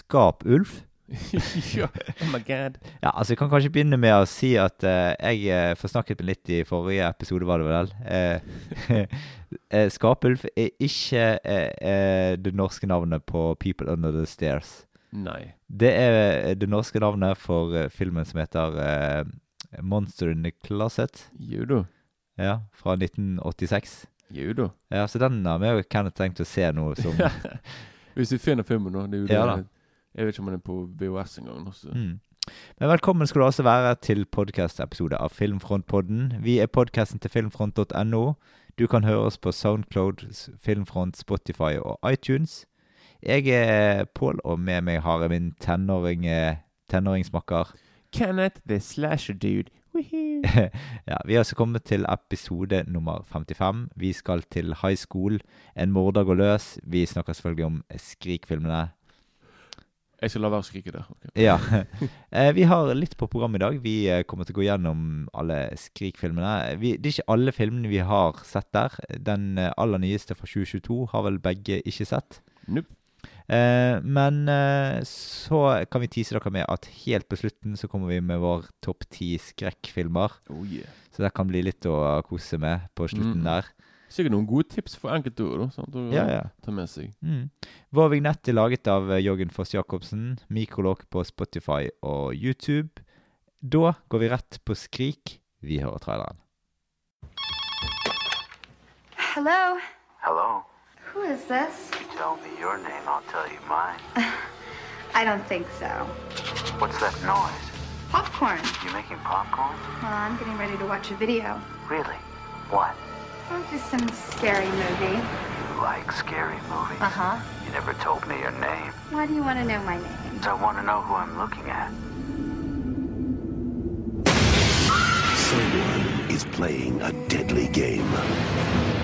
favorite scary movie? Skap Ulf. ja, oh my god. Ja, altså Jeg kan kanskje begynne med å si at uh, jeg eh, forsnakket meg litt i forrige episode, var det vel? Uh, skapulv er ikke uh, eh, det norske navnet på People Under The Stairs. Nei. Det er det norske navnet for eh, filmen som heter eh, Monster in the Closet. Judo. Ja, fra 1986. Judo. Ja, Så den har vi jo Kenneth tenkt å se nå som Hvis vi finner filmen nå. Det er jo Ja det. da. Jeg vet ikke om den er på VHS engang. Mm. Men velkommen skal du også være til podcast-episode av Filmfrontpodden. Vi er podcasten til filmfront.no. Du kan høre oss på Soundcloud, Filmfront, Spotify og iTunes. Jeg er Pål, og med meg har jeg min tenåring, eh, tenåringsmakker. Kenneth the Slasher Dude. Ja, vi har også kommet til episode nummer 55. Vi skal til high school. En morder går løs. Vi snakker selvfølgelig om Skrik-filmene. Jeg skal la være å skrike der. Okay. Ja. Eh, vi har litt på programmet i dag. Vi eh, kommer til å gå gjennom alle Skrik-filmene. Det er ikke alle filmene vi har sett der. Den eh, aller nyeste fra 2022 har vel begge ikke sett. Nope. Eh, men eh, så kan vi tease dere med at helt på slutten så kommer vi med vår topp ti skrekkfilmer. Oh yeah. Så det kan bli litt å kose med på slutten Mm. der. Sikkert noen gode tips for sant? å Ja, ja. ta med seg. Mm. Vår vignett er laget av eh, Jørgen Foss Jacobsen. Mikrolog på Spotify og YouTube. Da går vi rett på Skrik. Vi hører traileren. Hello? Hello. Who is this? You tell me your name, I'll tell you mine. I don't think so. What's that noise? Popcorn. You making popcorn? Well, I'm getting ready to watch a video. Really? What? Oh, just some scary movie. You like scary movies? Uh huh. You never told me your name. Why do you want to know my name? I want to know who I'm looking at. Someone is playing a deadly game.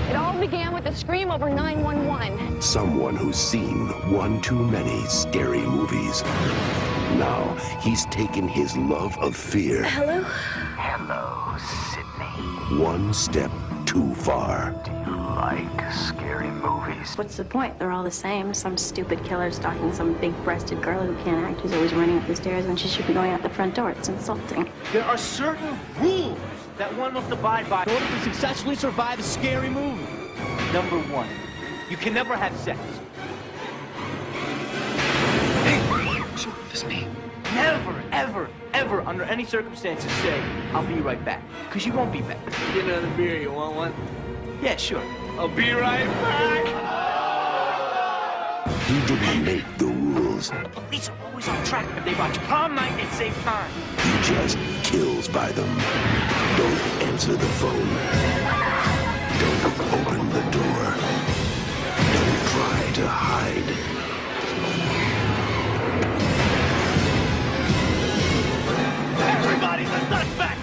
It all began with a scream over 911. Someone who's seen one too many scary movies. Now he's taken his love of fear Hello? Hello, Sydney. one step too far. Do you like scary movies? What's the point? They're all the same. Some stupid killer stalking some big-breasted girl who can't act, who's always running up the stairs when she should be going out the front door. It's insulting. There are certain rules that one must abide by in order to successfully survive a scary movie. Number one, you can never have sex. Never, ever, ever, under any circumstances, say, I'll be right back. Because you won't be back. Get another beer, you want one? Yeah, sure. I'll be right back. You didn't make the rules. The police are always on track, but they watch prom night and save time. He just kills by them. Don't answer the phone. Don't open the door. Don't try to hide. Suspect!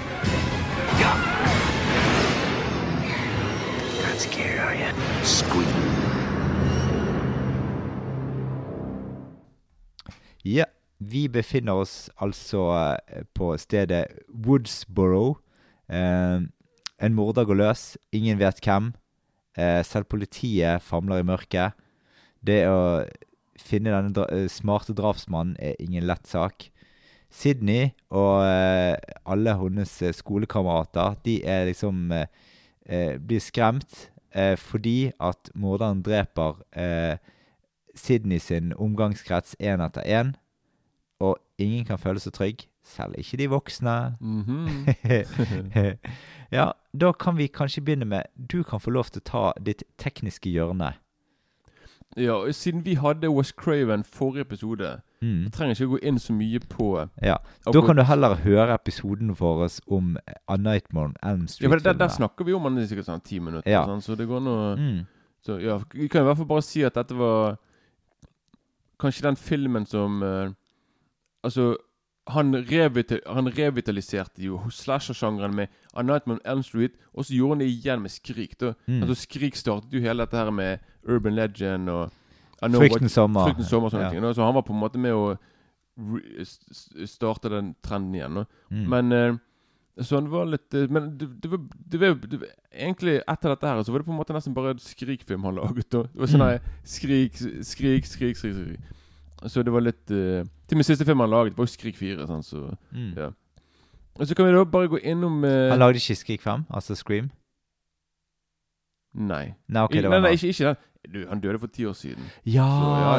Not scared, are you? Squeak. Ja, vi befinner oss altså eh, på stedet Woodsboro. Eh, en morder går løs. Ingen vet hvem. Eh, selv politiet famler i mørket. Det å finne denne dra eh, smarte drapsmannen er ingen lett sak. Sydney og eh, alle hennes eh, skolekamerater, de er liksom eh, blir skremt eh, fordi at morderen dreper eh, Sydney sin omgangskrets én etter én, og ingen kan føle seg trygg, selv ikke de voksne. Mhm. ja, da kan vi kanskje begynne med Du kan få lov til å ta ditt tekniske hjørne. Ja, siden vi hadde West Craven forrige episode, Mm. jeg trenger ikke gå inn så mye på Ja, Da kan du heller høre episoden vår om A Nightmare on Elm Street. Ja, for der, der snakker vi om den i sikkert sånn ti minutter, Ja. sånn, så det går nå Mm. Så ja, vi kan i hvert fall bare si at dette var kanskje den filmen som uh, Altså, han, revital, han revitaliserte jo slasher-sjangeren med A Nightmare on Elm Street, og så gjorde han det igjen med Skrik. da Mm. Altså Skrik startet jo hele dette her med Urban Legend og Frykten sommer. Frykten sommer og sånne Ja. ting. da. Så han var på en måte med å starte den trenden igjen. Mm. Men eh, Så han var litt eh, Men det, det, var, det, var, det var Egentlig etter dette her Så var det på en måte nesten bare skrikfilm han laget. Da. Det var sånn Mm. skrik, skrik, skrik, skrik, skrik. Så det var litt uh, Til min siste film han laget, var jo Skrik 4. Sånn, så, Mm. ja. Og så kan vi da bare gå innom uh, Han lagde ikke Skrik 5, altså Scream? Nei. Nei, okay, I- nei, nei, ikke, ikke den. Du, han døde for ti år siden. Ja,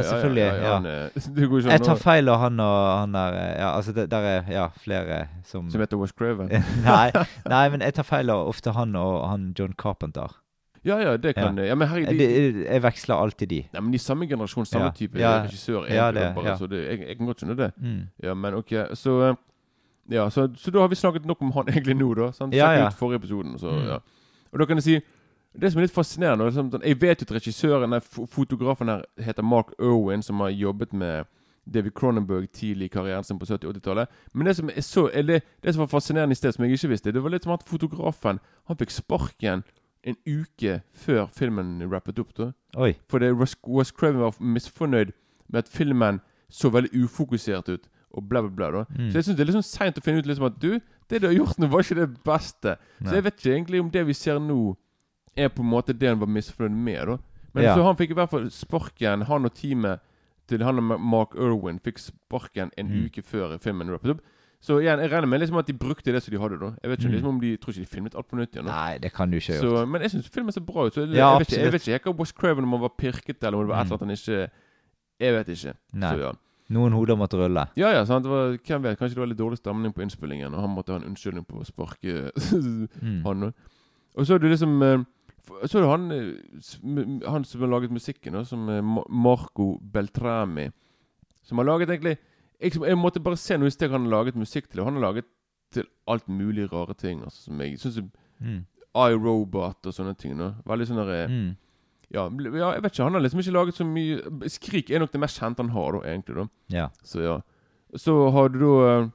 Så, selvfølgelig. Han, eh, Jeg tar feil av han og han der eh, Ja, altså, det, der er ja, flere som Som heter Wash Craven. nei, nei, men jeg tar feil av ofte han og han John Carpenter. Ja, ja, det kan Ja, men herregud Jeg, de, jeg veksler alltid de. Nei, men de samme generasjon, samme Ja. type Ja. regissør. Ja, det, bare, ja. Så det, jeg, jeg kan godt skjønne det. Mm. Ja, men ok, så eh, Ja, så, så da har vi snakket nok om han egentlig nå, da. Sant? Ja, ja. ut forrige episoden. Så, Mm. ja. Og da kan jeg si Det som er litt fascinerende liksom, sånn, Jeg vet jo at regissøren, fotografen her, heter Mark Irwin, som har jobbet med David Cronenberg tidlig i karrieren sin på 70-80-tallet. Men det som, er så, eller, det som var fascinerende i sted, som jeg ikke visste, det var litt som at fotografen Han fikk sparken en uke før filmen rappet opp. da Oi. for det Wes Wes Craven var misfornøyd med at filmen så veldig ufokusert ut. Og bla, bla, bla. da Mm. Så jeg synes det er litt sånn seint å finne ut liksom at du, det du har gjort nå, var ikke det beste. Nei. Så jeg vet ikke egentlig om det vi ser nå, er på en måte det han var misfornøyd med. da Men Ja. så han fikk i hvert fall sparken, han og teamet til han og Mark Irwin fikk sparken en Mm. uke før filmen. Så igjen, jeg regner med liksom at de brukte det som de hadde. da Jeg vet ikke Mm. liksom om de tror ikke de filmet alt på nytt igjen. da Nei, det kan du ikke så, men jeg syns filmen ser bra ut. Så jeg, Ja, jeg, vet ikke, jeg vet ikke hva West Craven om han var pirket eller om det var et Mm. eller annet han ikke Jeg vet ikke. Nei. Så ja. Noen hoder måtte rulle. Ja, ja, sant? Det var, hvem vet, Kanskje det var litt dårlig stemning på innspillingen, og han måtte ha en unnskyldning på å sparke Mm. han. Og så er det liksom eh, Så er det han eh, Han som har laget musikken, som er Marco Beltrami. Som har laget egentlig jeg, jeg måtte bare se noe i sted han har laget musikk til. Og han har laget til alt mulig rare ting. Altså, som jeg syns Mm. iRobot og sånne ting. Da. Veldig sånn der, eh, Mm. ja, ja, jeg vet ikke. Han har liksom ikke laget så mye Skrik er nok det mest kjente han har, da, egentlig. da Ja. Så ja. Så har du da eh,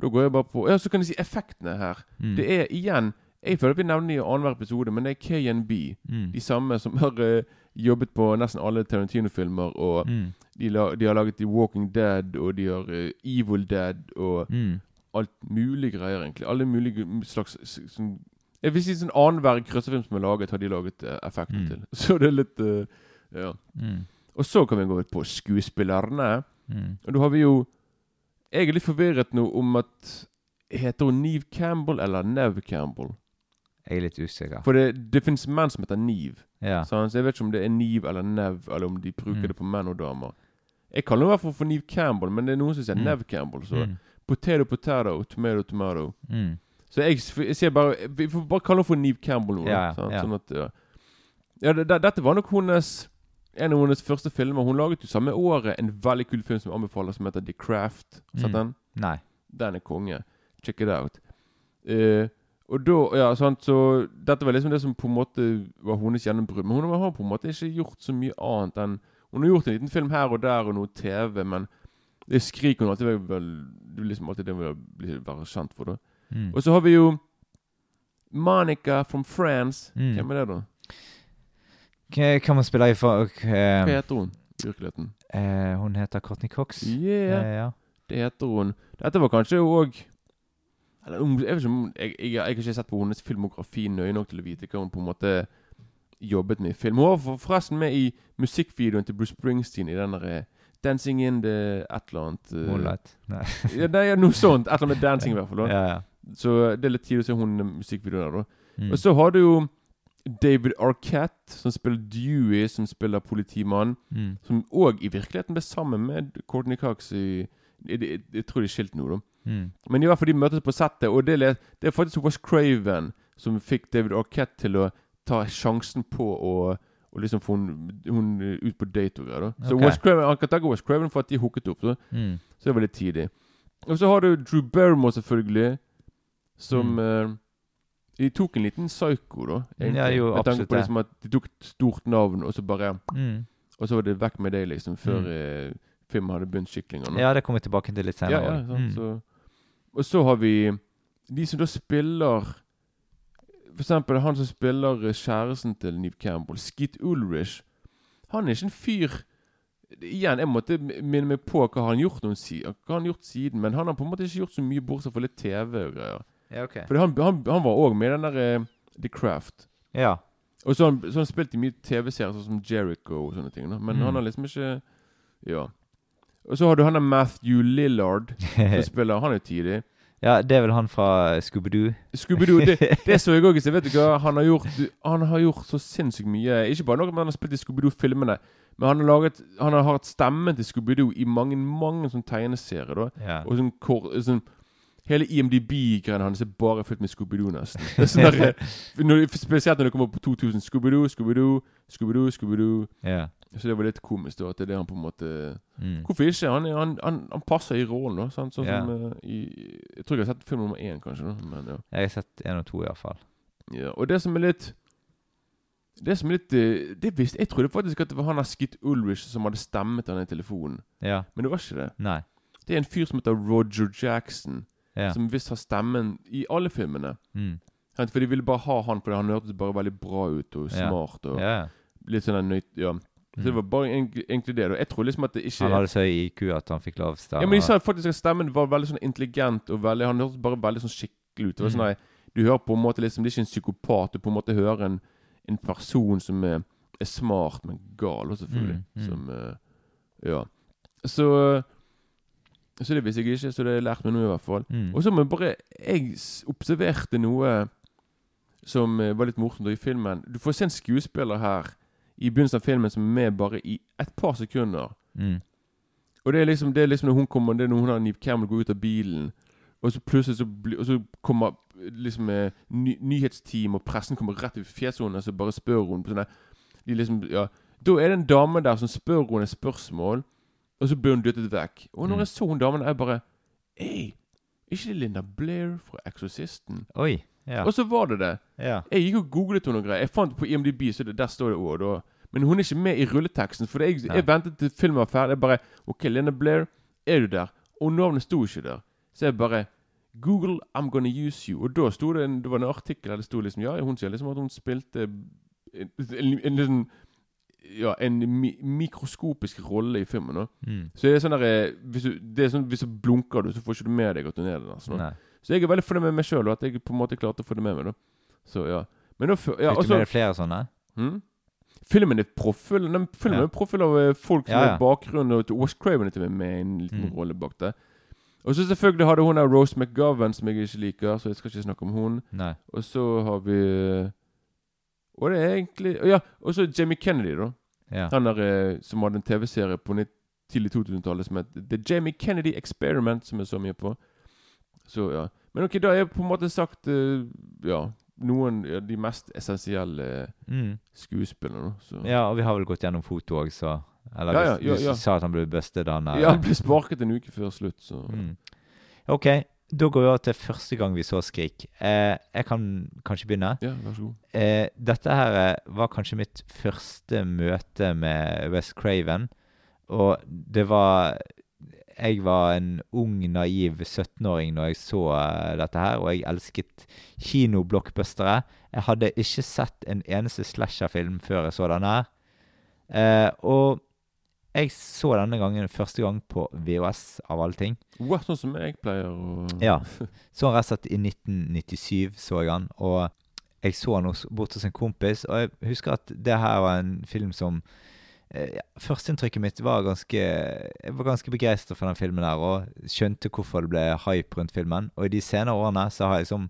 Da går jeg bare på Ja, så kan jeg si effektene her. Mm. Det er igjen Jeg føler at vi nevner i annenhver episode, men det er KNB. Mm. De samme som har uh, jobbet på nesten alle Tarantino-filmer. Og Mm. de, la, de har laget The Walking Dead, og de har uh, Evil Dead, og Mm. alt mulig greier, egentlig. Alle mulige slags sånn Jeg vil si sånn annenhver krøssefilm som er laget, har de laget uh, effekten Mm. til. Så det er litt eh, Ja. Mm. Og så kan vi gå ut på skuespillerne. Mm. Og da har vi jo Jeg er litt forvirret nå om at Heter hun Neve Campbell eller Nev Campbell? Jeg er litt usikker. For det, det finnes menn som heter niv. Ja. Så jeg vet ikke om det er niv eller Nev, eller om de bruker Mm. det på menn og damer. Jeg kaller det i hvert fall for niv Campbell, men det er noen som sier Mm. Nev Campbell. Så Mm. potato, potato, tomato, tomato. Mm. Så jeg, jeg sier bare Vi får bare kalle henne for Neve Campbell nå. Ja, sånn, ja. Sånn at, ja. ja det, det, dette var nok hennes en av hennes første filmer. Hun laget jo samme året en veldig kul film som jeg anbefaler, som heter The Craft. Sett Mm. den? Nei. Den er konge. Check it out. Eh, og da, ja, sant, så Dette var liksom det som på en måte var hennes gjennombrudd. Men hun har på en måte ikke gjort så mye annet enn Hun har gjort en liten film her og der og noe TV, men det skriker hun alltid vel liksom alltid det hun vil være kjent for. da Mm. Og så har vi jo Monica from France. Mm. Hvem er det, da? Hva Kan man spille i for Hva eh, heter hun i virkeligheten? eh, Hun heter Courtney Cox. Yeah, Eh, ja. det heter hun. Dette var kanskje òg Eller jeg ikke jeg, jeg, jeg har ikke sett på hennes filmografi nøye nok til å vite hva hun på en måte jobbet med i film. Hun var forresten med i musikkvideoen til Bruce Springsteen i den derre Dancing in the et eller annet eh, Moonlight. Nei. ja, nei, noe sånt. Et eller annet med dancing, i hvert fall. ja, ja. Så det er litt tid å se hun musikkvideoen der, da. Mm. Og så har du jo David Arquette, som spiller Dewey, som spiller politimann. mm. Som òg i virkeligheten ble sammen med Courtney Cox i Jeg, jeg, jeg tror de er skilt nå, da. Mm. Men i hvert fall de møtes på settet, og det, det er faktisk West Craven som fikk David Arquette til å ta sjansen på å og liksom få hun, ut på date og da Så okay. West Craven, han kan takke West Craven for at de hooket opp. Da. Mm. Så det var litt tidlig. Og så har du Drew Barrymore, selvfølgelig. Som Mm. uh, De tok en liten psyko, da. egentlig. Ja, jo, Med tanke på liksom at De tok et stort navn, og så bare Mm. Og så var det vekk med deg, liksom, før Mm. eh, filmen hadde begynt skikkelig. Ja, det kommer vi tilbake til litt senere. ja, også. sant, Mm. så. Og så har vi de som da spiller For eksempel han som spiller eh, kjæresten til Neve Campbell, Skit Ulrich. Han er ikke en fyr Igjen, jeg måtte minne meg på hva han gjort, noen hva han gjort siden, men han har på en måte ikke gjort så mye bortsett fra litt TV og greier. Ja, ok. For han, han, han var òg med i den der uh, The Craft. Ja. Og så har han, så han spilt i mye TV-serier, sånn som Jericho og sånne ting. Da. Men Mm. han har liksom ikke Ja. Og så har du han der Matthew Lillard, som spiller Han er tidlig. ja, det er vel han fra Scooby-Doo. Scooby-Doo, det, det så jeg òg. Vet du hva, han har gjort Han har gjort så sinnssykt mye. Ikke bare noe med han har spilt i Scooby-Doo-filmene, men han har laget Han har hatt stemmen til Scooby-Doo i mange mange sånne tegneserier. da Ja. Og sånn, kor, sånn Hele IMDb-greiene hans er bare fylt med Scooby-Doo, nesten. Det er sånn der, når, spesielt når det kommer på 2000. Scooby-Doo, Scooby-Doo, Scooby-Doo, Scooby-Doo. ja. Så det var litt komisk, da. At det er det han på en måte Mm. Hvorfor ikke? Han, han, han, han passer i rollen, da. Sant? Sånn Ja. som uh, i Jeg tror jeg har sett film nummer én, kanskje. Da. Men ja. Jeg har sett én og to, iallfall. Ja, og det som er litt Det som er litt eh, det visste, Jeg trodde faktisk at det var han der Skit Ulrich som hadde stemmet han i telefonen. Ja. Men det var ikke det. Nei. Det er en fyr som heter Roger Jackson, Ja. som visst har stemmen i alle filmene. Mm. For de ville bare ha han fordi han hørtes bare veldig bra ut og smart. Og litt sånn nøyt... Ja. Så det Mm. var bare egentlig, det. Og jeg tror liksom at det ikke Han hadde så høy IQ at han fikk lav stemme. Ja, men de sa faktisk at stemmen var veldig sånn intelligent og veldig Han hørtes bare veldig sånn skikkelig ut. Det var sånn Mm. Du hører på en måte liksom Det er ikke en psykopat. Du på en måte hører en, en person som er, er smart, men gal også, selvfølgelig. Mm, mm. Som eh, Ja. Så Så det visste jeg ikke, så det har jeg lært meg nå, i hvert fall. Mm. Og så må jeg bare Jeg observerte noe som eh, var litt morsomt i filmen. Du får se en skuespiller her i begynnelsen av filmen som er med bare i et par sekunder. Mm. Og det er liksom det er liksom når hun kommer Det er når hun har Neve Campbell går ut av bilen, og så plutselig så, bli, og så kommer liksom eh, ny, nyhetsteam og pressen kommer rett i fjeset hennes og bare spør hun på sånne de liksom, ja. Da er det en dame der som spør henne et spørsmål, og så blir hun dyttet vekk. Og når Mm. jeg så hun damen, er jeg bare Ei, ikke det Linda Blair fra Eksorsisten? Oi. Ja. Og så var det det. ja. Jeg gikk og googlet henne og greier. Jeg fant på IMDb, så det, der står det òg. Men hun er ikke med i rulleteksten. For jeg, jeg ventet til filmen var ferdig. Jeg bare OK, Linda Blair, er du der? Og navnet sto ikke der. Så jeg bare Google, I'm gonna use you. Og da sto det en, det var en artikkel der det sto liksom Ja, hun sier liksom at hun spilte en, en, en, en, ja, en mi, mikroskopisk rolle i filmen. Mm. Så det er sånn der, eh, hvis du, det sånn, hvis du blunker du, så får ikke du med deg at hun er der. Sånn. Nei. Så jeg er veldig fornøyd med meg sjøl, at jeg på en måte klarte å få det med meg. da Så ja Men fø- ja, Fikk du med deg flere sånne? Hmm? Filmen er profffull Den filmen Ja. er profffull av eh, folk som Ja, ja. har bakgrunnen, Og Wash Craven er til med en liten Mm. rolle bak det. Og så selvfølgelig hadde hun der Rose McGovern, som jeg ikke liker, så jeg skal ikke snakke om hun. Nei. Og så har vi eh, Og det er egentlig Ja, og så Jamie Kennedy, da. Ja. Han der eh, som hadde en TV-serie på tidlig 2000-tallet som het The Jamie Kennedy Experiment, som jeg så mye på. Så ja. Men ok, da er på en måte sagt uh, ja, noen ja, de mest essensielle Mm. skuespillerne. ja, og vi har vel gått gjennom foto òg, så Eller Ja, ja, ja, du sa at han ble bustet, han er Ja, han ble sparket en uke før slutt, så Mm. Ok, da går vi over til første gang vi så Skrik. Eh, jeg kan kanskje begynne. ja, vær så god. Eh, dette her eh, var kanskje mitt første møte med West Craven. Og det var Jeg var en ung, naiv 17-åring når jeg så eh, dette her, og jeg elsket kinoblockbustere. Jeg hadde ikke sett en eneste slasherfilm før jeg så denne her. Eh, og jeg så denne gangen første gang på VHS, av alle ting. What, sånn som jeg pleier å Ja. Så han rett og slett i 1997, så jeg han. Og jeg så han bort hos en kompis, og jeg husker at det her var en film som ja, Førsteinntrykket mitt var ganske Jeg var ganske begeistra for den filmen der og skjønte hvorfor det ble hype rundt filmen. Og i de senere årene så har jeg liksom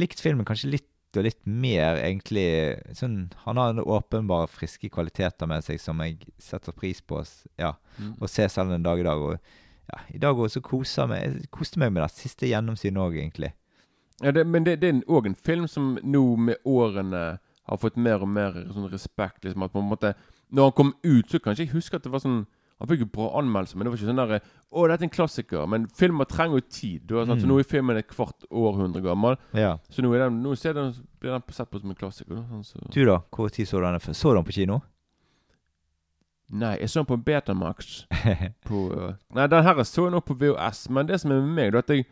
likt filmen kanskje litt og litt mer, egentlig sånn Han har en åpenbare friske kvaliteter med seg som jeg setter pris på ja, Mm. å se selv en dag i dag. Og ja, i dag også koser meg Jeg koste meg med det siste gjennomsynet òg, egentlig. Ja, det, men det, det er òg en film som nå med årene har fått mer og mer sånn respekt. Liksom, at på en måte Når han kom ut, så kanskje jeg husker at det var sånn Han fikk jo bra anmeldelser, men det var ikke sånn der Å, dette er en klassiker. Men filmer trenger jo tid. Du har sant? Så Mm. nå er filmen et kvart århundre gammel. Ja. Så nå, er den, nå ser den, blir den sett på som en klassiker. Da, sånn, så. Du, da? Hvor tid så du den? Så du den på kino? Nei, jeg så den på Betamax. på, uh, nei, den her så jeg nå på VHS. Men det som er med meg, da, at jeg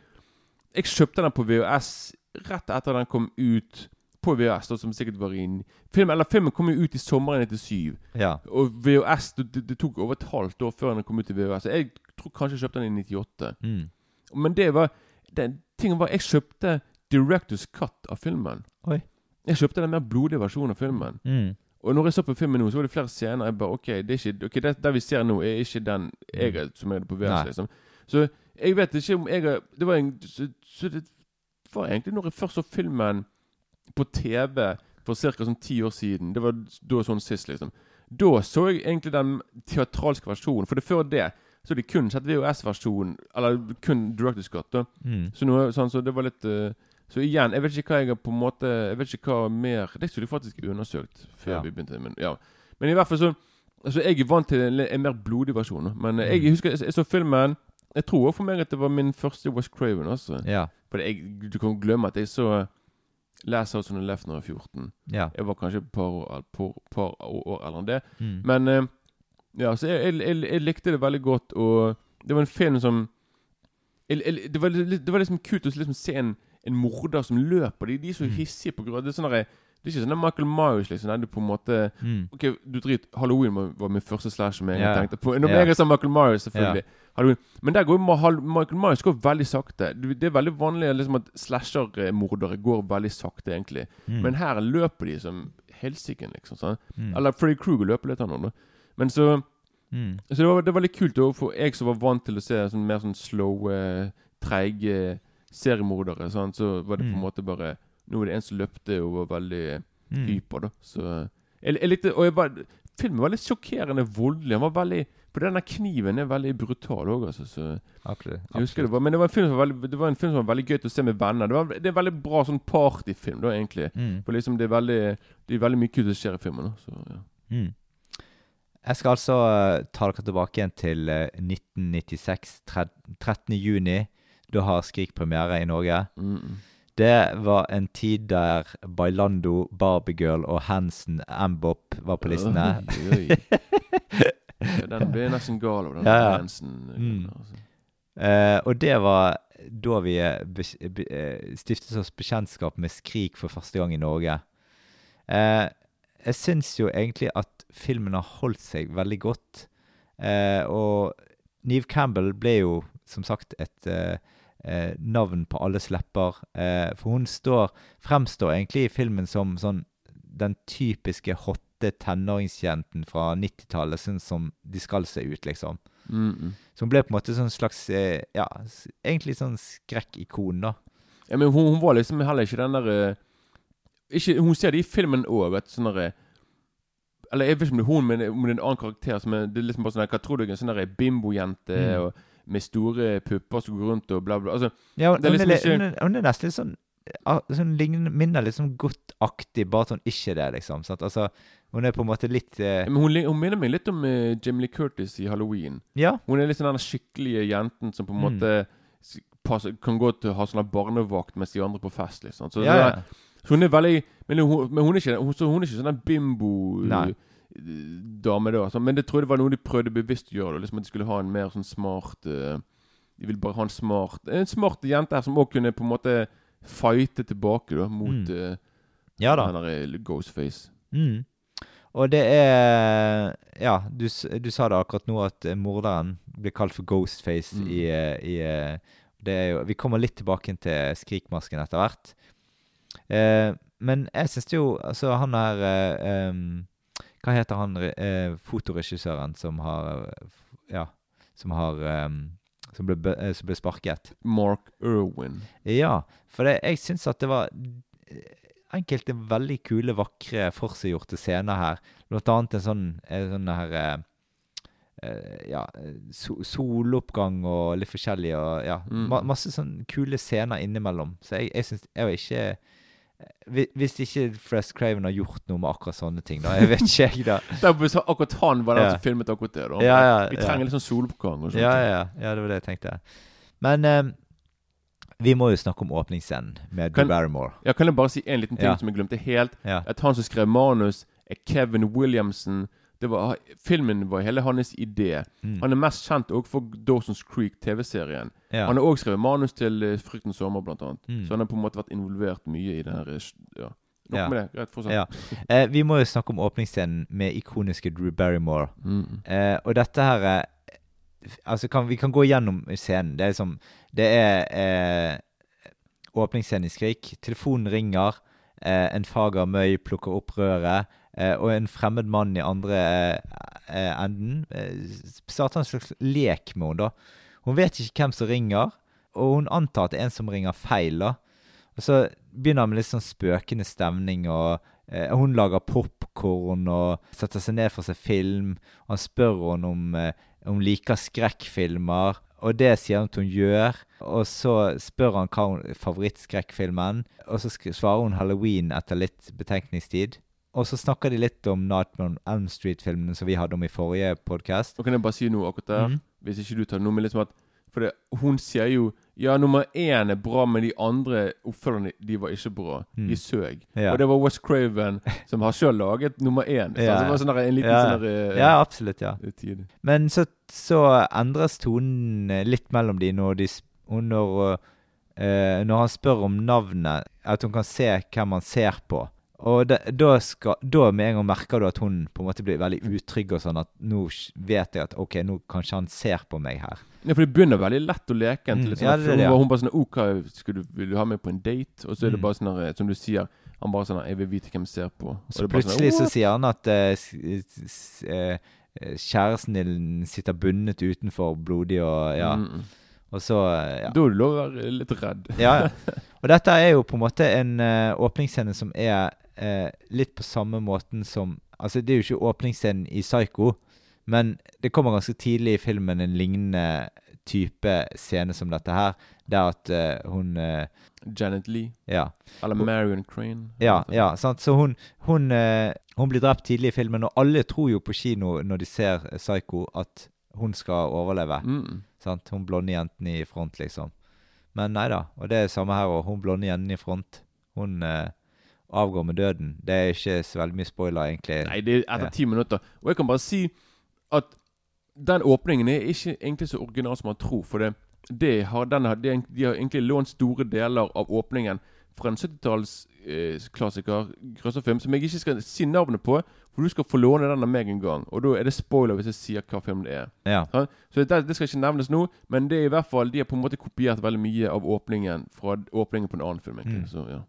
Jeg kjøpte den på VHS rett etter den kom ut på VHS, da, som sikkert var i en- film, Eller filmen kom jo ut i sommeren 97. ja. Og VHS det, det, tok over et halvt år før den kom ut i VHS. Jeg tror kanskje jeg kjøpte den i 98. Mm. Men det var den tingen var Jeg kjøpte Directors Cut av filmen. Oi. Jeg kjøpte den mer blodige versjonen av filmen. Mm. Og når jeg så på filmen nå, så var det flere scener jeg bare OK, det er ikke, ok, det, det vi ser nå, er ikke den jeg er, som er på VHS. Liksom. Så jeg vet ikke om jeg Det var en så, så det var egentlig når jeg først så filmen på TV for ca. sånn ti år siden Det var da sånn sist, liksom. Da så jeg egentlig den teatralske versjonen. For det før det så de kun sett VHS-versjonen, eller kun Director Scott. da Mm. så, noe, sånn, så det var litt uh, Så igjen, jeg vet ikke hva jeg har på en måte Jeg vet ikke hva mer Det skulle jeg faktisk undersøkt før Ja. vi begynte. Men, ja. men i hvert fall så Altså, jeg er vant til en, en mer blodig versjon. Men Mm. jeg husker jeg, jeg så filmen Jeg tror også for meg at det var min første West Craven. Altså. Ja. For jeg, du kan glemme at jeg så Last House on the Left når jeg var 14. Ja. Jeg var kanskje et par år, par, par år eldre enn det. Mm. Men eh, Ja, så jeg, jeg, jeg, jeg likte det veldig godt, og det var en film som det, var, det var liksom kult å liksom se en, en morder som løper. De, de er så Mm. hissige på grunn av det. er Sånn der, det er ikke sånn at Michael Myers, liksom. Der du på en måte Mm. Ok, du drit Halloween var, min første slash som jeg yeah. tenkte på. Når yeah. jeg sa Michael Myers, selvfølgelig. Halloween. Men der går Michael Myers går veldig sakte. Det er veldig vanlig liksom, at slasher-mordere går veldig sakte, egentlig. Mm. Men her løper de som helsiken, liksom. Sånn. Mm. Eller Freddy Kruger løper litt, han òg. Men så Mm. så det var, det var litt kult også, for jeg som var vant til å se sånn, mer sånn slow, eh, treige seriemordere. Sånn, så var det på en Mm. måte bare Nå er det en som løpte og var veldig Mm. hyper, da. Så jeg, jeg likte Og jeg var, filmen var litt sjokkerende voldelig. Han var veldig For denne kniven er veldig brutal òg, altså. Så Absolutt. jeg husker det var, Men det var, en film som var veldig, det var en film som var veldig gøy til å se med venner. Det, var, det er en veldig bra sånn partyfilm, da, egentlig. Mm. For liksom det er veldig Det er veldig mye kult som skjer i filmen. Da, så, ja. Mm. Jeg skal altså uh, ta dere tilbake igjen til uh, 1996, 13. juni. Da har Skrik premiere i Norge. Mm, mm. Det var en tid der Bailando, Barbie-girl og Hansen Mbop var på listene. Oi, oi. Ja, den ble nesten gal av, den Ja, ja. Hansen. Mm. Altså. Eh, og det var da vi eh, eh, stiftet oss bekjentskap med Skrik for første gang i Norge. Eh, jeg syns jo egentlig at filmen har holdt seg veldig godt. Eh, og Neve Campbell ble jo som sagt et eh, eh, navn på alles lepper. Eh, for hun står, fremstår egentlig i filmen som sånn den typiske hotte tenåringsjenten fra 90-tallet, sånn som de skal se ut, liksom. Mm, mm. Så hun ble på en måte sånn slags eh, Ja, egentlig sånn skrekkikon, da. Ja, men hun, hun var liksom heller ikke den der eh, ikke, Hun ser det i filmen òg, vet du. Sånn derre Eller jeg vet ikke om det er hun, men om det er en annen karakter som er Det er liksom bare sånn Hva tror du er en sånn bimbojente Mm. og med store pupper som går rundt og bla, bla. Altså, Ja, hun, Det er liksom ikke- hun, hun er nesten litt sånn sånn ligner, Minner litt sånn godt-aktig, bare hun ikke det, liksom. Sant? Altså, hun er på en måte litt uh... men hun, hun minner meg litt om uh, Jamie Lee Curtis i Halloween. Ja. Hun er litt sånn den skikkelige jenten som på en Mm. måte passer, kan gå til å ha sånn barnevakt mens de andre på fest, liksom. Så, ja, ja. så hun er veldig Men hun, men hun er ikke, hun, hun er ikke sånn bimbo Nei. Dame da. Altså. Men jeg tror det var noe de prøvde bevisst å gjøre. Liksom at de skulle ha en mer sånn smart eh, De ville bare ha en smart En smart jente her som òg kunne på en måte fighte tilbake da mot Mm. eh, ja da. den eh, Ghostface. Mm. Og det er Ja, du, du sa det akkurat nå, at morderen blir kalt for Ghostface Mm. i, i det jo, Vi kommer litt tilbake til Skrikmasken etter hvert. Eh, men jeg syns jo Altså, han er eh, em, Hva heter han eh, fotoregissøren som har eh, Ja, som har um, som, ble, eh, som ble sparket? Mark Irwin. Ja, for det, jeg syns at det var eh, enkelte veldig kule, vakre, forseggjorte scener her. Blant annet en sånn, en sånn her eh, Ja, so, soloppgang og litt forskjellig og ja. Mm. Ma, masse sånn kule scener innimellom. Så jeg, jeg syns Jeg var ikke Hvis ikke Fresh Craven har gjort noe med akkurat sånne ting, da. Jeg vet ikke, jeg, da. Hvis akkurat han var den Ja. som filmet akkurat det. da Ja, ja, Vi trenger litt sånn soloppgang og sånt. Ja, ja, ja, det var det jeg tenkte. Men eh, vi må jo snakke om åpningsscenen med Drew Barrymore. Ja, kan jeg bare si en liten ting som jeg glemte helt? At han som skrev manus, er Kevin Williamson. Det var, filmen var hele hans idé. Mm. Han er mest kjent også for Dawson's Creek, TV-serien. Ja. Han har òg skrevet manus til eh, Fryktens sommer, blant annet. Mm. Så han har på en måte vært involvert mye i det her. eh, Ja. Nok Ja. med det. Greit, fortsett. Ja. Eh, vi må jo snakke om åpningsscenen med ikoniske Drew Barrymore. Mm. Eh, og dette her eh, Altså, kan, vi kan gå gjennom scenen. Det er liksom Det er eh, åpningsscenen i Skrik. Telefonen ringer. En fager møy plukker opp røret. Eh, og en fremmed mann i andre eh, eh, enden starter en slags lek med henne. da. Hun vet ikke hvem som ringer, og hun antar at det er en som ringer feil. da. Og så begynner han med litt sånn spøkende stemning, og eh, hun lager popkorn og setter seg ned for å se film. Og han spør henne om eh, hun liker skrekkfilmer, og det sier hun at hun gjør. Og så spør han hva hun favorittskrekkfilmen, og så svarer hun Halloween etter litt betenkningstid. Og så snakker de litt om Nightmare on Elm Street-filmene som vi hadde om i forrige podkast. Kan jeg bare si noe akkurat der? Mm. Hvis ikke du tar noe med liksom at For det, hun sier jo Ja, nummer én er bra, men de andre oppfølgerne de var ikke bra. De søg. Mm. Ja. Og det var West Craven som har sjøl laget nummer én. Så Ja. det var sånn en liten Ja. sånn eh, Ja, absolutt. ja. tid. Men så, så endres tonen eh, litt mellom de når, de, når, uh, når han spør om navnet, at hun kan se hvem han ser på. Og det, da, skal, da med en gang merker du at hun på en måte blir veldig utrygg og sånn at nå vet jeg at ok, nå kanskje han ser på meg her. Ja, for det begynner veldig lett å leke. Mm, til ja, sånn, det ja. hun bare sånn OK, du, Vil du ha meg på en date? Og så er det Mm. bare sånn som du sier Han bare sånn 'Jeg vil vite hvem jeg ser på'. Og Så plutselig er plutselig så sier han at uh, eh, eh, kjæresten din sitter bundet utenfor, blodig og ja. Mm. Og så eh, ja. Da er det lov å være litt redd. Ja, ja. Og dette er jo på en måte en uh, åpningsscene som er eh, litt på samme måten som Altså, det er jo ikke åpningsscenen i Psycho, men det kommer ganske tidlig i filmen en lignende type scene som dette her, der at eh, hun eh, Janet Lee. Ja. Eller Marion Crane. Ja, ja, sant? Så hun, hun, eh, hun blir drept tidlig i filmen, og alle tror jo på kino når de ser Psycho, at hun skal overleve. Mm. Sant? Hun blonde jenten i front, liksom. Men nei da. Og det er samme her òg. Hun blonde jenten i front, hun eh, avgår med døden. Det er ikke så veldig mye spoiler, egentlig. Nei, det er etter ti minutter. Og jeg kan bare si at den åpningen er ikke egentlig så original som man tror. For det, det har, den har, det, de har egentlig lånt store deler av åpningen fra en 70-tallsklassiker, grøsserfilm, som jeg ikke skal si navnet på. For du skal få låne den av meg en gang. Og da er det spoiler hvis jeg sier hva film det er. Ja. Så, Så det, det skal ikke nevnes nå, men det er i hvert fall de har på en måte kopiert veldig mye av åpningen fra åpningen på en annen film. egentlig Mm. Så ja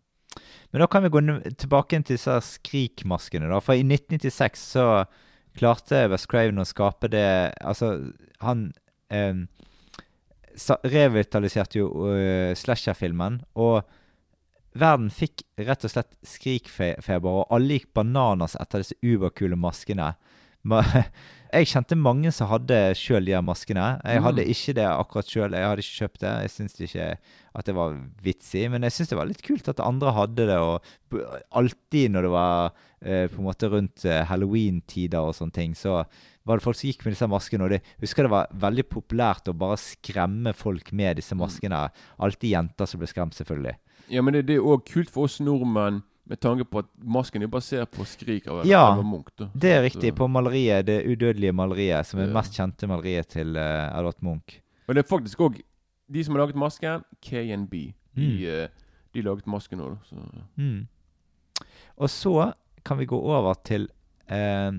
Men da kan vi gå tilbake til disse skrikmaskene. da. For i 1996 så klarte West Craven å skape det Altså, han eh, revitaliserte jo uh, slasher-filmen, og verden fikk rett og slett skrikfeber, og alle gikk bananas etter disse uberkule maskene. Jeg kjente mange som hadde sjøl de maskene. Jeg Mm. hadde ikke det akkurat sjøl. Jeg hadde ikke kjøpt det. Jeg syntes ikke at det var vitsig, men jeg syntes det var litt kult at andre hadde det. Og alltid når det var eh, på en måte rundt eh, halloween-tider og sånne ting, så var det folk som gikk med disse maskene. Og det, husker det var veldig populært å bare skremme folk med disse maskene. Alltid jenter som ble skremt, selvfølgelig. Ja, men det, det er òg kult for oss nordmenn med tanke på at masken er basert på skrik av Ja, Edvard Munch. Da. Det er riktig. Så- På maleriet, det udødelige maleriet, som er det mest kjente maleriet til uh, Edvard Munch. Og det er faktisk òg de som har laget masken, KNB. De, Mm. eh, de laget masken òg, så. Mm. Og så kan vi gå over til eh,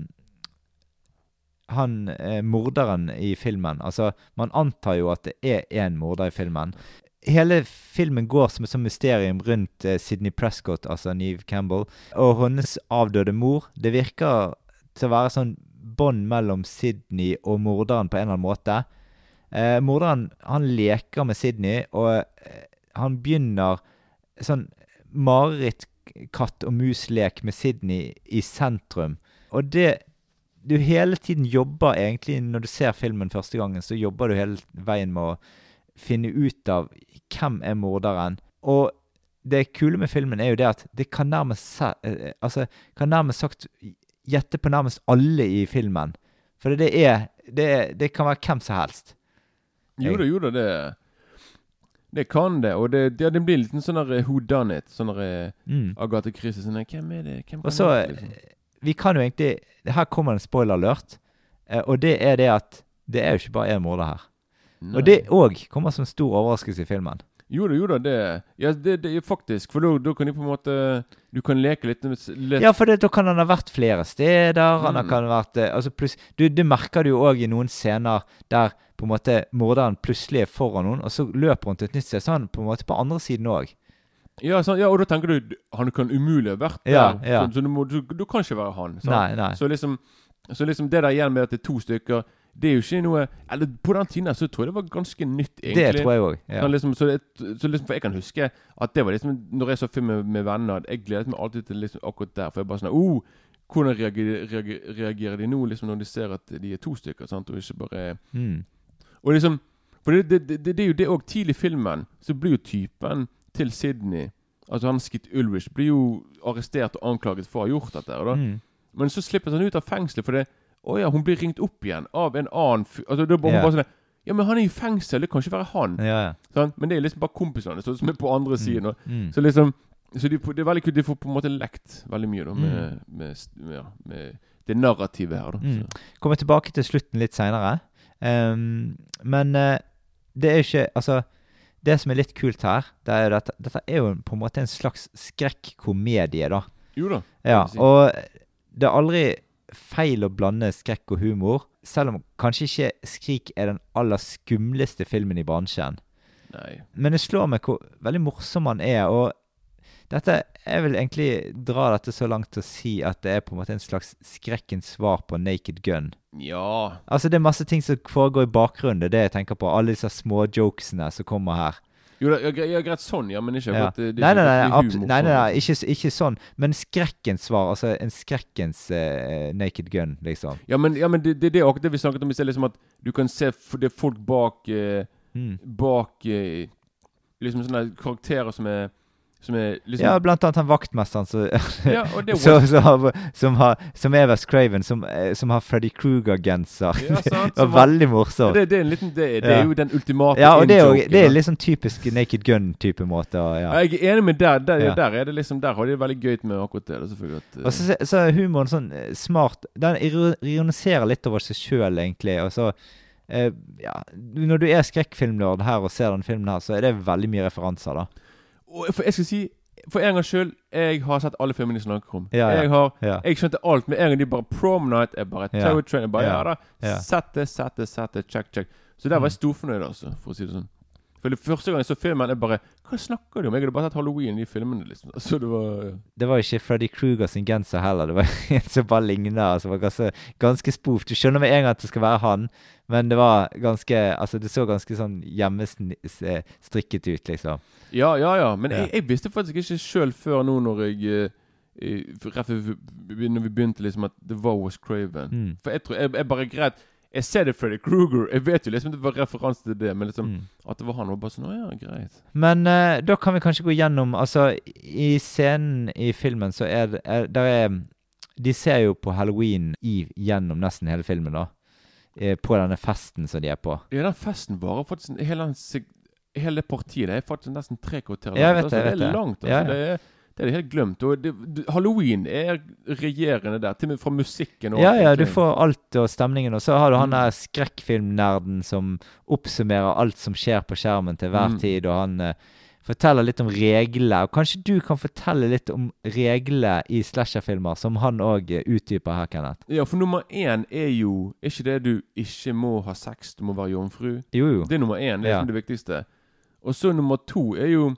han eh, morderen i filmen. Altså, man antar jo at det er én morder i filmen. Hele filmen går som et sånt mysterium rundt eh, Sidney Prescott, altså Neve Campbell, og hennes avdøde mor. Det virker til å være sånn bånd mellom Sidney og morderen på en eller annen måte. Eh, morderen han leker med Sidney, og eh, han begynner sånn mareritt katt og mus-lek med Sidney i sentrum. Og det Du hele tiden jobber egentlig Når du ser filmen første gangen, så jobber du hele veien med å finne ut av hvem er morderen. Og det kule med filmen er jo det at det kan nærmest eh, Altså, kan nærmest sagt gjette på nærmest alle i filmen. For det er Det, det kan være hvem som helst. Jo da, jo da, det Det kan det. Og det, det, det blir en sånn der who done it. Sånn eh, Mm. Agatha Christie. Sånn Hvem er det? Hvem Og så det, liksom? Vi kan jo egentlig Her kommer en spoiler alert. eh, Og det er det at det er jo ikke bare én morder her. Nei. Og det òg kommer som stor overraskelse i filmen. Jo da, jo da, det Ja, det, det faktisk For da, kan de på en måte Du kan leke litt litt, Ja, for da kan han ha vært flere steder. Han Mm. kan ha vært eh, altså pluss, du, Det merker du jo òg i noen scener der på en måte morderen plutselig er foran noen, og så løper hun til et nytt sted. Så han på en måte på andre siden òg. Ja, ja, og da tenker du Han kan umulig ha vært der. Ja, ja. Så, så du, må, du, du kan ikke være han. sant? Nei, nei. Så liksom, så liksom det der igjen med at det er to stykker Det er jo ikke noe Eller på den tiden så tror jeg det var ganske nytt, egentlig. Det tror jeg òg. Ja. Sånn liksom, så, det, så liksom, for jeg kan huske at det var liksom Når jeg så film med, med venner Jeg gledet meg alltid til liksom akkurat der. For jeg bare sånn oh, Hvordan reagerer, reagerer, reagerer de nå liksom når de ser at de er to stykker, sant? og ikke bare Mm. Og liksom For det, det, det, det er jo det òg tidlig i filmen, så blir jo typen til Sydney Altså han Skit Ulrich blir jo arrestert og anklaget for å ha gjort dette. Da. Mm. Men så slipper han ut av fengselet fordi Å ja, hun blir ringt opp igjen av en annen fyr Altså, da bare, Ja. hun bare sånn Ja, men han er i fengsel, det kan ikke være han. Ja, ja. Sånn? Men det er liksom bare kompisene som er på andre siden. Mm. Mm. Så liksom Så de, det er veldig kult. De får på en måte lekt veldig mye da, med, Mm. med, med, ja, med det narrativet her. da Mm. Kommer tilbake til slutten litt seinere. men uh, det er jo ikke Altså, det som er litt kult her, det er jo dette, dette er jo på en måte en slags skrekkomedie, da. Jo da. Ja, si. og det er aldri feil å blande skrekk og humor, selv om kanskje ikke 'Skrik' er den aller skumleste filmen i bransjen. Nei. Men det slår meg hvor veldig morsom han er, og dette Jeg vil egentlig dra dette så langt til å si at det er på en måte en slags skrekkens svar på 'Naked Gun'. Ja. Altså Det er masse ting som foregår i bakgrunnen. Det er det jeg tenker på. Alle disse små jokesene som kommer her. Jo det er greit sånn, ja, men ikke Ja. at det, det Nei, nei, nei, humor nei, nei, sånn. nei ikke, ikke sånn. Men skrekkens svar. Altså en skrekkens uh, naked gun, liksom. Ja, men, ja, men det, det, det akkurat det vi snakket om i sted. Liksom at du kan se det folk bak uh, Mm. Bak uh, Liksom sånne karakterer er Som er liksom Ja, blant annet han vaktmesteren som Ja, som, som, har, som, har, som er West Craven, som, eh, som har Freddy Kruger-genser. Ja, sant, det var veldig morsomt. det, det er en liten Det, det er jo den ultimate Ja, og det er, jo, det er litt sånn typisk Naked Gun-type måte. Ja. Jeg er enig med der. Der, der er det liksom Der har de veldig gøy med akkurat det. selvfølgelig at, eh, Og så, så er humoren sånn eh, smart Den ironiserer litt over seg sjøl, egentlig. Og så eh, Ja, når du er skrekkfilmnerd her og ser den filmen her, så er det veldig mye referanser, da. For jeg skal si For en gangs skyld, jeg har sett alle filmene de snakker om. Ja, ja. Jeg har Ja. Jeg skjønte alt med en gang de bare Prom Night er bare. Tower Train. Jeg bare, Ja. da. Sett det, sett det, sett det, check, check. Så der var jeg storfornøyd, altså, for å si det sånn. For det første gang jeg så filmen, jeg bare Hva snakker du om? Jeg hadde bare sett Halloween i filmene, liksom. Så det var Det var ikke Freddy Kruger sin genser heller. Det var en som bare ligner. Altså, var ganske, ganske spoof. Du skjønner med en gang at det skal være han, men det var ganske Altså, det så ganske sånn hjemmestrikket ut, liksom. Ja, ja, ja. Men Ja. Jeg, jeg visste faktisk ikke sjøl før nå når jeg eh, Rett før vi begynte, liksom, at det var West Craven. Mm. For jeg tror jeg, jeg bare greit Jeg ser det Freddy Kruger. Jeg vet jo liksom det var referanse til det, men liksom Mm. at det var han, var bare sånn ja, greit. Men uh, da kan vi kanskje gå gjennom Altså, i scenen i filmen så er det er, der er De ser jo på halloween i, gjennom nesten hele filmen, da. Eh, på denne festen som de er på. Ja, den festen varer faktisk hele, hele det partiet det er faktisk nesten tre kvarter jeg vet altså, det, jeg det vet er det. langt. Altså, Ja, ja. Det, er, det er det helt glemt. Og det, Halloween er regjerende der, til og med fra musikken. Og Ja, ja, du får alt og stemningen. Og så har du han Mm. der skrekkfilmnerden som oppsummerer alt som skjer på skjermen til hver Mm. tid, og han eh, forteller litt om reglene. Og kanskje du kan fortelle litt om reglene i slasherfilmer, som han òg utdyper her, Kenneth. Ja, for nummer én er jo Er ikke det du ikke må ha sex, du må være jomfru? Jo, jo. Det er nummer én. Det er Ja. det viktigste. Og så nummer to er jo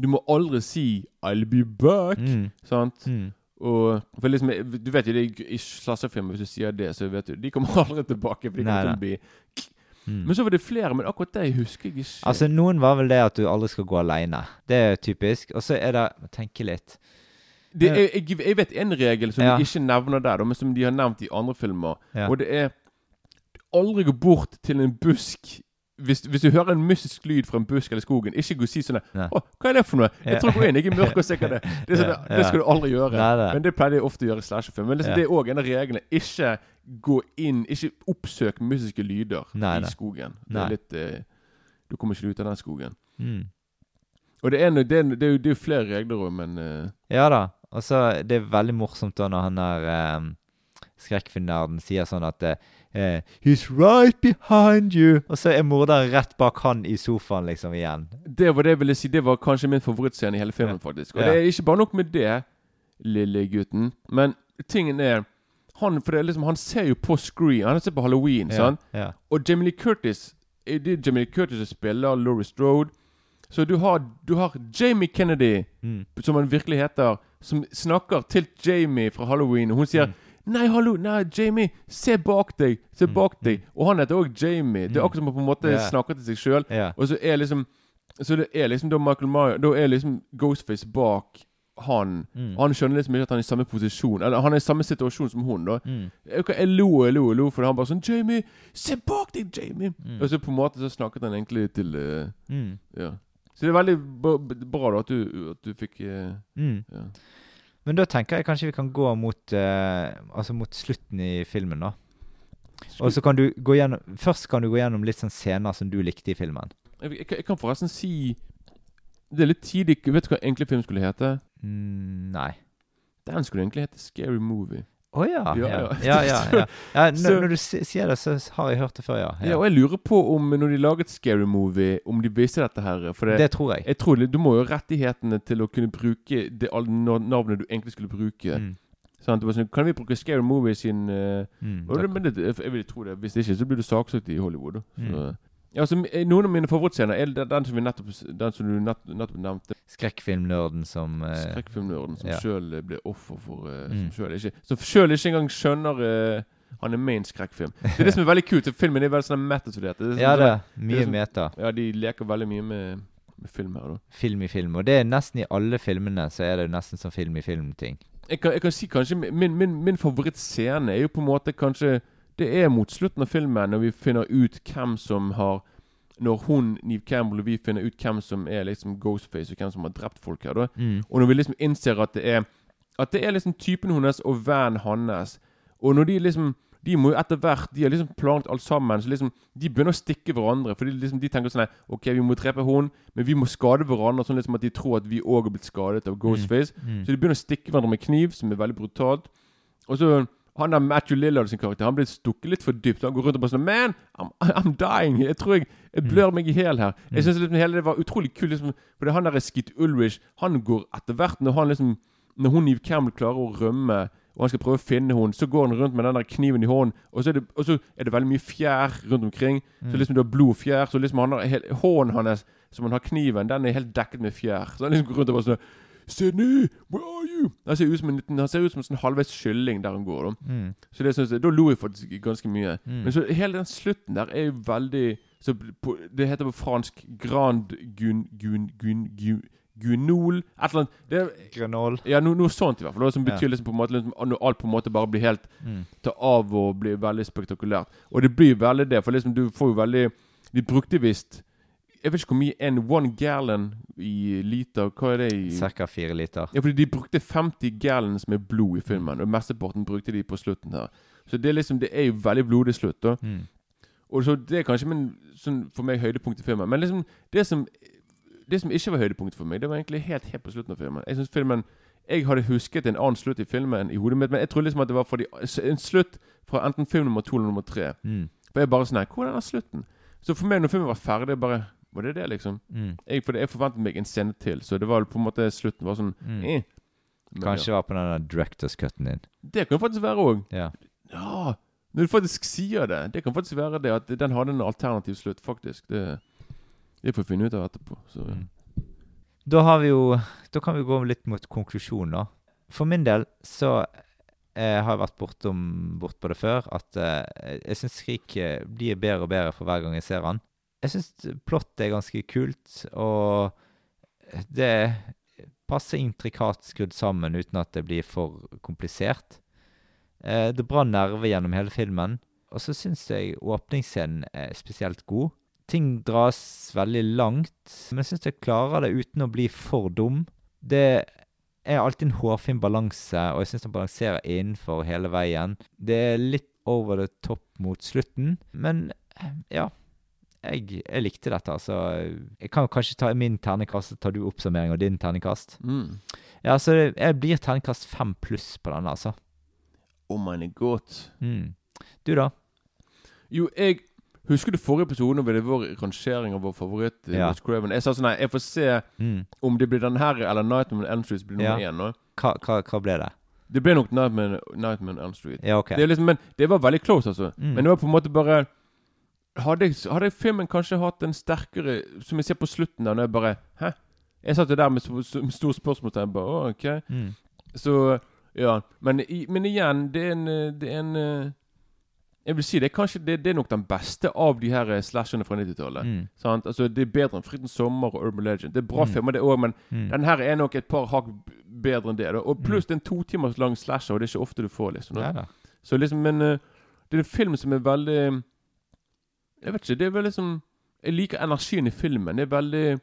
Du må aldri si 'I'll be back'. Mm. Sant? Mm. Og for liksom, Du vet jo det i- slasherfilmer, hvis du sier det, så vet du De kommer aldri tilbake. For de kommer til å bli Mm. Men så var det flere, men akkurat det husker jeg ikke. Altså, noen var vel det at du aldri skal gå aleine. Det er typisk. Og så er det tenke litt. det, jeg, jeg, jeg vet en regel som Ja. de ikke nevner der, men som de har nevnt i andre filmer. Ja. Og det er aldri gå bort til en busk hvis, hvis du hører en mystisk lyd fra en busk eller skogen, ikke gå og si sånn Å, hva er det for noe? Jeg tror gå inn, jeg er mørk og ser hva det er. Det, sånn, Ja, det, det skal du aldri gjøre. Nei, nei. Men det pleide jeg ofte å gjøre i slasherfilm. Men liksom, Ja. det er òg en av reglene. Ikke gå inn Ikke oppsøk mystiske lyder Nei, i skogen. Det er litt eh, Du kommer ikke ut av den skogen. Mm. Og det er, det er, det er, det er jo flere regler òg, men eh, Ja da. Og så Det er veldig morsomt da når han der um, skrekkfilmnerden sier sånn at eh, He's right behind you! Og så er morderen rett bak han i sofaen, liksom, igjen. Det var det jeg ville si Det var kanskje min favorittscene i hele filmen, faktisk. Og Ja. det er ikke bare nok med det, lille gutten, men tingen er han, for det er liksom, han ser jo på Screen. Han ser på Halloween. Ja, sant? ja. Og Jamie Lee Curtis det er Jamie Lee Curtis som spiller Laurie Strode. Så du har, du har Jamie Kennedy, Mm. som han virkelig heter, som snakker til Jamie fra Halloween. Og hun sier Mm. 'Nei, hallo, nei, Jamie, se bak deg! Se bak deg!' Og han heter òg Jamie. Det er akkurat som han på en måte Mm. Snakker til seg sjøl. Yeah. Og så er liksom Så det er liksom da Michael Myers Da er liksom Ghostface bak han. Mm. Han skjønner liksom ikke at han er i samme posisjon Eller han er i samme situasjon som hun. da Mm. jeg, jeg lo jeg lo og lo, for han bare sånn 'Jamie, se bak deg, Jamie!' Og så på en måte så snakket han egentlig til uh, Mm. Ja. Så det er veldig bra da at du, at du fikk uh, Mm. ja. Men da tenker jeg kanskje vi kan gå mot eh, Altså mot slutten i filmen, da. Og så kan du gå gjennom Først kan du gå gjennom litt sånn scener som du likte i filmen. jeg, jeg, kan- jeg kan forresten si Det er litt tidlig Vet du hva egentlig film skulle hete? Mm, nei. Den skulle egentlig hete Scary Movie. Å oh, Ja, Ja, ja. ja. ja, når, du sier det, så har jeg hørt det før, ja. Ja. og jeg lurer på om når de laget Scary Movie, om de viste dette her. For det, Det tror jeg. jeg tror Du må jo ha rettighetene til å kunne bruke det navnet du egentlig skulle bruke. Mm. Sånn, sånn, kan vi bruke Scary Movie sin uh, Mm, det, det, jeg vil tro det. Hvis det ikke, så blir du saksøkt i Hollywood. Så, Mm. Ja, altså, noen av mine favorittscener er den, som, vi nettopp, den som du nett, nettopp nevnte. Skrekkfilmnerden som uh, Skrekkfilmnerden som ja. sjøl ble offer for uh, Mm. Som sjøl ikke, ikke engang skjønner uh, han er med i en skrekkfilm. Det er det som er veldig kult. Filmen er veldig sånn metastudert. Det er Ja, sånn- det. er Mye er sånn- meta. Ja, de leker veldig mye med, med film her, da. Film i film. Og det er nesten i alle filmene så er det nesten sånn film i film-ting. Jeg kan, jeg kan si kanskje min, min, min favorittscene er jo på en måte kanskje Det er mot slutten av filmen, når vi finner ut hvem som har Når hun, Neve Campbell, og vi finner ut hvem som er liksom Ghostface, og hvem som har drept folk her. da Mm. Og når vi liksom innser at det er At det er liksom typen hennes og vennen hans. Og når de liksom De må jo etter hvert De har liksom planlagt alt sammen. Så liksom De begynner å stikke hverandre. Fordi liksom de tenker sånn OK, vi må drepe hun, men vi må skade hverandre. Sånn liksom at de tror at vi òg har blitt skadet av Ghostface. Mm. Så de begynner å stikke hverandre med kniv, som er veldig brutalt. Og så han der Matthew Lillard sin karakter Han blir stukket litt for dypt. Han går rundt og bare sånn Man, I'm, I'm dying. Jeg tror jeg, jeg blør meg i hjel her. Jeg synes liksom hele det var utrolig kult. Liksom, for det han der Skit Ulrich Han går etter hvert når han liksom Når hun Neve Campbell klarer å rømme, og han skal prøve å finne henne, så går han rundt med den der kniven i hånden, og så er det, så er det veldig mye fjær rundt omkring. Så liksom det er blod og fjær. Så liksom han har hånden hans som han har kniven, den er helt dekket med fjær. Så han liksom går rundt og bare sånn Sydney, where are you? Han ser ut som en, liten, han ser ut som en sånn halvveis kylling der han går. Da. Mm. Så det synes jeg, Da lo jeg faktisk ganske mye. Mm. Men så hele den slutten der er jo veldig så på, Det heter på fransk Grand gun, gun, gun, gun, gunol Et eller annet det Granol. Ja, noe, noe sånt i hvert fall. Som Ja. betyr liksom på en måte liksom, Når alt på en måte bare blir helt Mm. Ta av og blir veldig spektakulært. Og det blir veldig det, for liksom du får jo veldig De brukte visst Jeg vet ikke hvor mye en one gallon i liter Hva er det i Cirka fire liter. ja, fordi de brukte 50 gallons med blod i filmen, og mesteparten brukte de på slutten her. Så det er liksom, det er jo veldig blodig slutt, da. Mm. Og så det er kanskje min, sånn, for meg høydepunkt i filmen. Men liksom, det som, det som ikke var høydepunkt for meg, det var egentlig helt helt på slutten av filmen. Jeg synes filmen Jeg hadde husket en annen slutt i filmen i hodet mitt, men jeg trodde liksom at det var fordi en slutt fra enten film nummer to eller nummer tre. Mm. For jeg bare sånn her, Hvor er den slutten? Så for meg, når filmen var ferdig, bare Var det det, liksom? Mm. Jeg, for jeg forventet meg en scene til, så det var på en måte slutten var sånn Mm. eh. Men Kanskje det var på den der directors cutten din. Det kan faktisk være òg. Ja. Ja, når du faktisk sier det. Det kan faktisk være det at den hadde en alternativ slutt, faktisk. Det, det får vi finne ut av etterpå. Så, Mm. Da har vi jo Da kan vi gå litt mot konklusjonen, da. For min del så jeg har vært bortom, bort på det før, at eh, jeg syns Skrik eh, blir bedre og bedre for hver gang jeg ser han. Jeg syns plottet er ganske kult, og det er passe intrikat skrudd sammen uten at det blir for komplisert. Eh, det brant nerver nerve gjennom hele filmen, og så syns jeg åpningsscenen er spesielt god. Ting dras veldig langt, men jeg syns jeg klarer det uten å bli for dum. Det er alltid en hårfin balanse, og jeg syns den balanserer innenfor hele veien. Det er litt over the top mot slutten, men eh, ja. Jeg, jeg likte dette, altså. Jeg kan kanskje ta min terningkast, så tar du oppsummering av din terningkast. mm. Ja, så jeg blir terningkast fem pluss på denne, altså. Oh my god. Mm. Du, da? Jo, jeg Husker du forrige episode hvor det var rangering av vår favoritt? Miss Ja. Jeg sa sånn nei, jeg får se Mm. om det blir den her eller Nightmare on Elm Street blir nummer Ja. én. Hva, hva, hva ble det? Det ble nok Nightmare, Nightmare on Elm Street. Ja, ok. Det liksom, men det var veldig close, altså. Mm. Men det var på en måte bare Hadde, hadde filmen kanskje hatt en sterkere Som jeg ser på slutten der, når jeg bare Hæ? Jeg satt jo der med med store spørsmålstegn. Bare, å, ok Mm. Så Ja. Men, men igjen, det er en Det er en Jeg vil si det er kanskje det, det er nok den beste av de her eh, slasherne fra 90-tallet. Mm. Sant? Altså, det er bedre enn 'Fritens sommer' og 'Urban Legend'. Det er bra Mm. filmer, det òg, men Mm. den her er nok et par hakk bedre enn det. Da. Og pluss det er en to timers lang slasher, og det er ikke ofte du får. liksom da. Ja, da. Så liksom, men eh, det er en film som er veldig Jeg vet ikke, det er veldig som Jeg liker energien i filmen. Det er veldig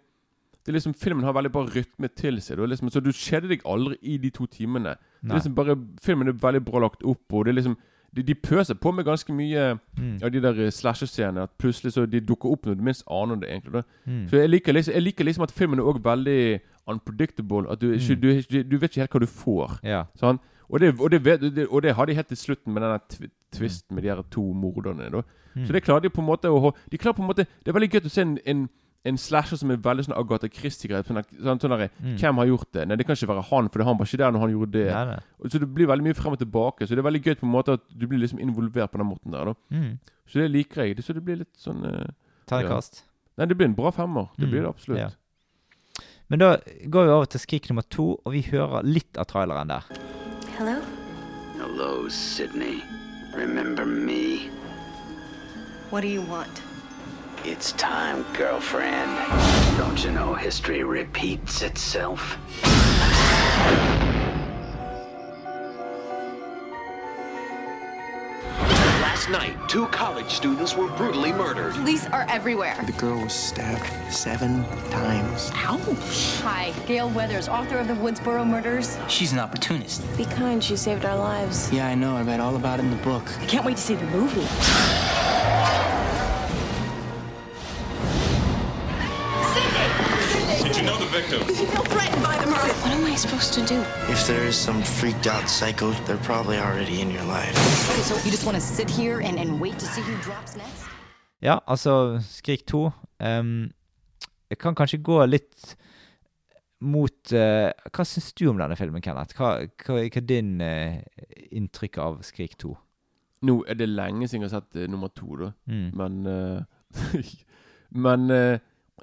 det er liksom, Filmen har veldig bra rytme til seg. Liksom, så du kjeder deg aldri i de to timene. Det er liksom bare, Filmen er veldig bra lagt opp, og det er liksom de, de pøser på med ganske mye Mm. av de der eh, slasher-scenene. At plutselig så de dukker opp når du minst aner det. egentlig. Mm. Så jeg liker, liksom, jeg liker liksom at filmen er også veldig unpredictable. At du, Mm. du, du, du vet ikke helt hva du får. Ja. Sånn? Og, det, og, det, og det hadde de helt til slutten med denne tvisten twisten med de her to morderne. Mm. Så det klarer de på en måte å De klarer på en måte Det er veldig gøy å se en, en, en slasher som er veldig sånn Agatha Christie-greie. Sånn, sånn, sånn der, Mm. Hvem har gjort det? Nei, det kan ikke være han, for han var ikke der når han gjorde det. Nei, nei. Så det blir veldig mye frem og tilbake. Så det er veldig gøy på en måte at du blir liksom involvert på den måten der. Mm. Så det liker jeg. Så det blir litt sånn eh, Terningkast. Nei, det blir en bra femmer. Det Mm, blir det absolutt. ja. Men da går vi over til skrik nummer to, og vi hører litt av traileren der. Hello? Hello, Sydney. Remember me? What do you want? It's time, girlfriend. Don't you know history repeats itself? Last night, two college students were brutally murdered. Police are everywhere. The girl was stabbed seven times. Ouch. Hi, Gail Weathers, author of the Woodsboro murders. She's an opportunist. Be kind, she saved our lives. Yeah, I know. I read all about it in the book. I can't wait to see the movie. Did you know the victim? What am I supposed to do? If there is some freaked out psycho, they're probably already in your life. Okay, so you just want to sit here and, and wait to see who drops next? Ja, altså Skrik 2 um, Jeg kan kanskje gå litt mot uh, Hva syns du om denne filmen, Kenneth? Hva, hva, hva er din uh, inntrykk av Skrik 2? Nå er det lenge siden jeg har sett uh, nummer to, da. Mm. Men Men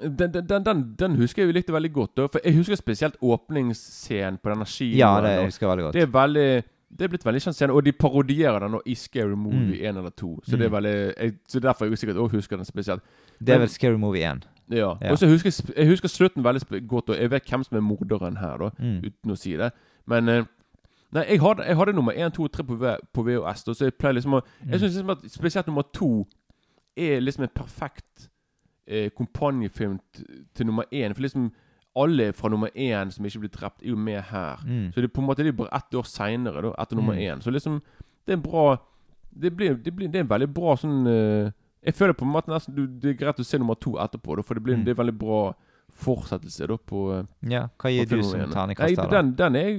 den, den, den, den, husker jeg jo likte veldig godt. For jeg husker spesielt åpningsscenen på denne skien. Ja, det husker jeg veldig godt. Det er veldig Det er blitt veldig kjent scene, og de parodierer den nå i Scary Movie 1 eller 2. Så det er Mm. veldig jeg, Så derfor er jeg sikkert også husker den spesielt. Det er vel Scary Movie 1. Ja. Ja. Og så husker jeg, jeg husker slutten veldig godt, og jeg vet hvem som er morderen her, da, Mm. uten å si det. Men eh, Nei, jeg hadde, jeg hadde nummer 1, 2 og 3 på, V- på VHS, da, så jeg pleier liksom å Mm. Jeg syns liksom at spesielt nummer 2 er liksom en perfekt eh, kompanjefilm til nummer 1. For liksom alle fra nummer 1 som ikke blir drept, er jo med her. Mm. Så det er på en måte det er bare ett år seinere, etter nummer Mm. 1. Så liksom Det er en bra Det blir, det blir det er en veldig bra sånn uh, Jeg føler på en måte nesten du, det er greit å se nummer to etterpå, da, for det blir Mm. det er veldig bra fortsettelse da på eh, Ja, hva gir du som terningkast der? Den, den er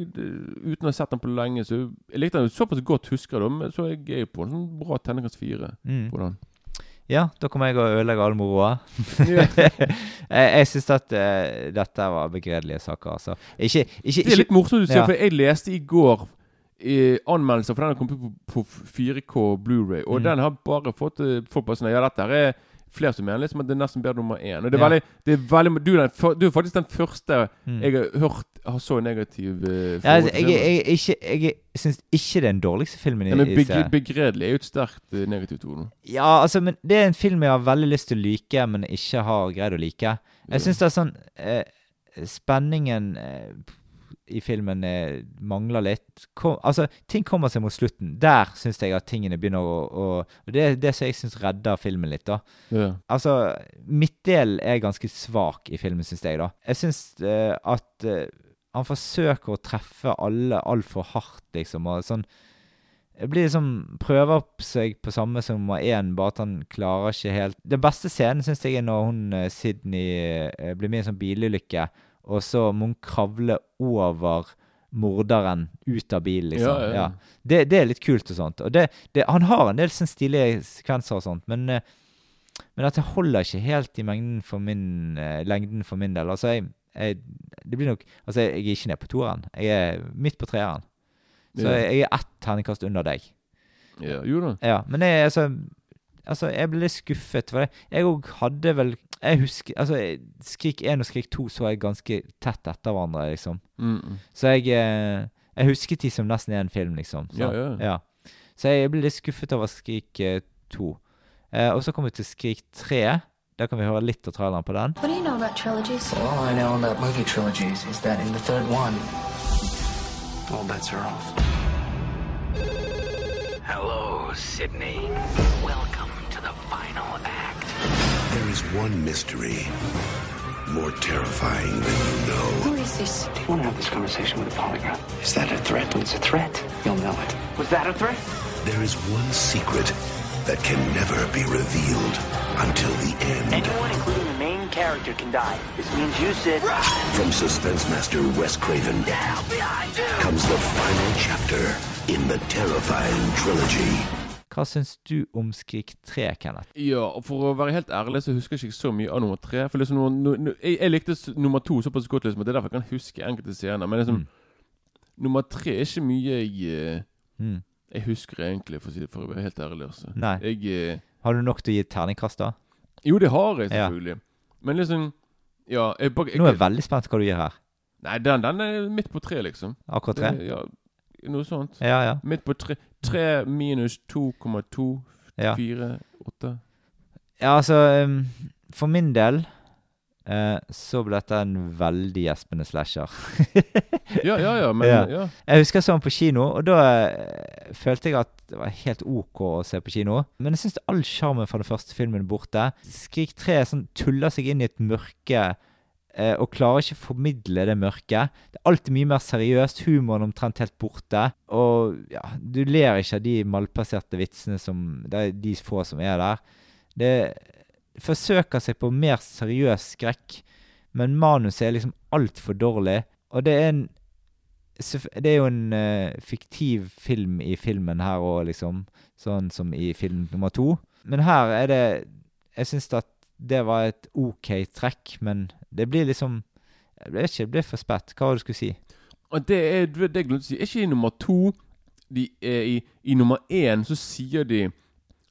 uten å ha sett den på lenge, så jeg likte den såpass godt, husker jeg da, men så er jeg på en sånn bra terningkast fire Mm. på den. Ja, da kommer jeg og ødelegger all moroa. Jeg jeg syns at uh, dette var begredelige saker, altså. Ikke, ikke, Det er litt morsomt du sier, Ja. for jeg leste i går eh, anmeldelser, for den har kommet på, på 4K Blu-ray og Mm. den har bare fått eh, folk bare sånn Ja, dette er flere som mener liksom at det er nesten bedre nummer én. Og det er veldig, det er veldig du, er den, du er faktisk den første Mm. jeg har hørt har så negativ uh, ja, altså, jeg, jeg, jeg, jeg syns ikke det er den dårligste filmen i, Ja, men begre, begredelig er jo et sterkt uh, negativt ord. Ja, altså, men det er en film jeg har veldig lyst til å like, men ikke har greid å like. Jeg syns det er sånn uh, Spenningen eh, i filmen eh, mangler litt. Kom, altså, ting kommer seg mot slutten. Der syns jeg at tingene begynner å, å Og det er det som jeg syns redder filmen litt, da. Ja. Altså, midtdelen er ganske svak i filmen, syns jeg, da. Jeg syns eh, at eh, han forsøker å treffe alle altfor hardt, liksom, og sånn det blir liksom Prøver seg på samme som nummer én, bare at han klarer ikke helt Den beste scenen syns jeg er når hun eh, Sydney eh, blir med i en sånn bilulykke, og så må hun kravle over morderen ut av bilen, liksom. Ja, ja, ja. Det, det er litt kult og sånt. Og det, det, han har en del sånn stilige sekvenser og sånt, men men at det holder ikke helt i for min, eh, lengden for min del. Altså, jeg, jeg, det blir nok Altså, jeg er ikke nede på toeren. Jeg er midt på treeren. Så Ja. jeg er ett terningkast under deg. Ja, jo da. Ja, men jeg, altså, altså, jeg ble litt skuffet. For jeg òg hadde vel Jeg husker altså, Skrik 1 og Skrik 2 så jeg ganske tett etter hverandre, liksom. Mm, mm. Så jeg eh, Jeg husket de som nesten én film, liksom. Så, Ja, ja. Så jeg ble litt skuffet over Skrik eh, 2. Eh, og så kom vi til Skrik 3. Da kan vi høre litt av traileren på den. What do you know about trilogies? All I know about movie trilogies is that in the third one, all bets are off. Hello, Sydney. Is one mystery more terrifying than you know. Who is this? Do you want to have this conversation with a polygraph? Is that a threat? When it's a threat, you'll know it. Was that a threat? There is one secret that can never be revealed until the end. Anyone, including the main character, can die. This means you, Sid. From suspense master Wes Craven comes the final chapter in the terrifying trilogy. Hva syns du om Skrik 3, Kenneth? Ja, og for å være helt ærlig så husker jeg ikke så mye av nummer tre. For liksom no, no, jeg, jeg likte nummer to såpass godt, liksom, at det er derfor jeg kan huske enkelte scener. Men liksom, nummer tre er ikke mye jeg eh, Mm. Jeg husker egentlig, for å, si det, for å være helt ærlig. Altså. Nei. Jeg, eh, Har du nok til å gi et terningkast, da? jo, det har jeg Ja. selvfølgelig. Men liksom Ja, jeg, jeg, Nå er jeg veldig spent hva du gir her. Nei, den, den er midt på tre, liksom. Akkurat tre? Det- Ja, noe sånt. Ja, ja. Midt på tre. Tre minus 2,2 Ja. 4, 8 Ja, altså um, For min del uh, så ble dette en veldig gjespende slasher. Ja, ja, ja, men ja. Jeg husker jeg så den på kino, og da uh, følte jeg at det var helt OK å se på kino. Men jeg syns all sjarmen fra den første filmen borte. Skrik 3 sånn, tuller seg inn i et mørke eh, og klarer ikke å formidle det mørket. Det er alltid mye mer seriøst. Humoren omtrent helt borte. Og ja, du ler ikke av de malplasserte vitsene som Det er de få som er der. Det forsøker seg på mer seriøs skrekk, men manuset er liksom altfor dårlig. Og det er en Det er jo en uh, fiktiv film i filmen her òg, liksom. Sånn som i film nummer to. Men her er det Jeg syns at det var et OK trekk, men det blir liksom Jeg vet ikke, det blir for spett. Hva var det du skulle si? Det er det jeg glemte å si. Er ikke i nummer to de er i, I nummer én så sier de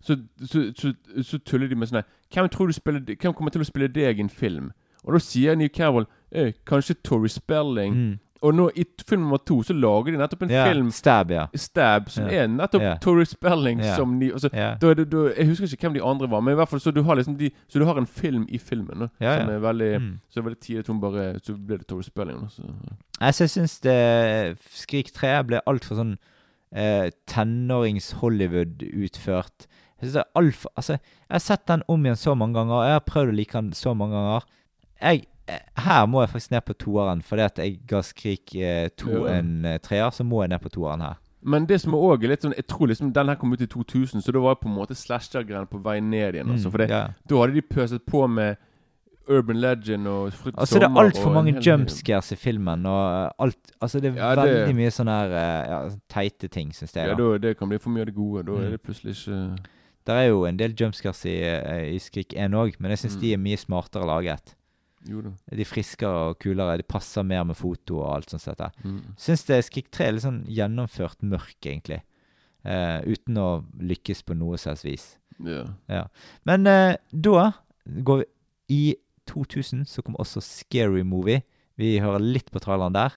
så, så, så, så tuller de med sånn her hvem, tror du spiller, hvem kommer til å spille deg i en film? Og da sier New Carroll eh, kanskje Tori Spelling. Mm. Og nå i film nummer to så lager de nettopp en yeah. film Stab, ja. Stab, som yeah. er nettopp yeah. Tori Spelling yeah. som de altså, da det, da, Jeg husker ikke hvem de andre var, men i hvert fall så du har liksom de Så du har en film i filmen. Da, Ja, Som er veldig Mm. Så er veldig tidlig at hun bare Så ble det Tori Spelling. Da, så. Altså, jeg syns det Skrik 3 ble altfor sånn eh, tenårings-Hollywood utført. Jeg synes det er alt for, altså, jeg har sett den om igjen så mange ganger, og jeg har prøvd å like den så mange ganger. Jeg, her må jeg faktisk ned på toeren, fordi at jeg ga Skrik eh, 2 Ja. en eh, treer, så må jeg ned på toeren her. Men det som òg er litt sånn Jeg tror liksom den her kom ut i 2000, så da var jeg på en måte slasher-greiene på vei ned igjen. Altså, Mm, for yeah. Da hadde de pøset på med Urban Legend og Frutt Altså, det er Sommer altfor mange jumpscares i filmen, og eh, alt Altså, det er Ja, det- veldig mye sånne her eh, ja, teite ting, syns jeg. Ja, da. det kan bli for mye av det gode. Da Mm. er det plutselig ikke Det er jo en del jumpscares i, eh, i Skrik 1 òg, men jeg syns Mm. de er mye smartere laget. De er friskere og kulere. De passer mer med foto og alt sånt. der. Mm. Syns det Skrik 3 er litt sånn gjennomført mørk, egentlig. Eh, uten å lykkes på noe slags vis. Yeah. Ja. Men eh, da går vi I 2000 så kom også Scary Movie. Vi hører litt på traileren der.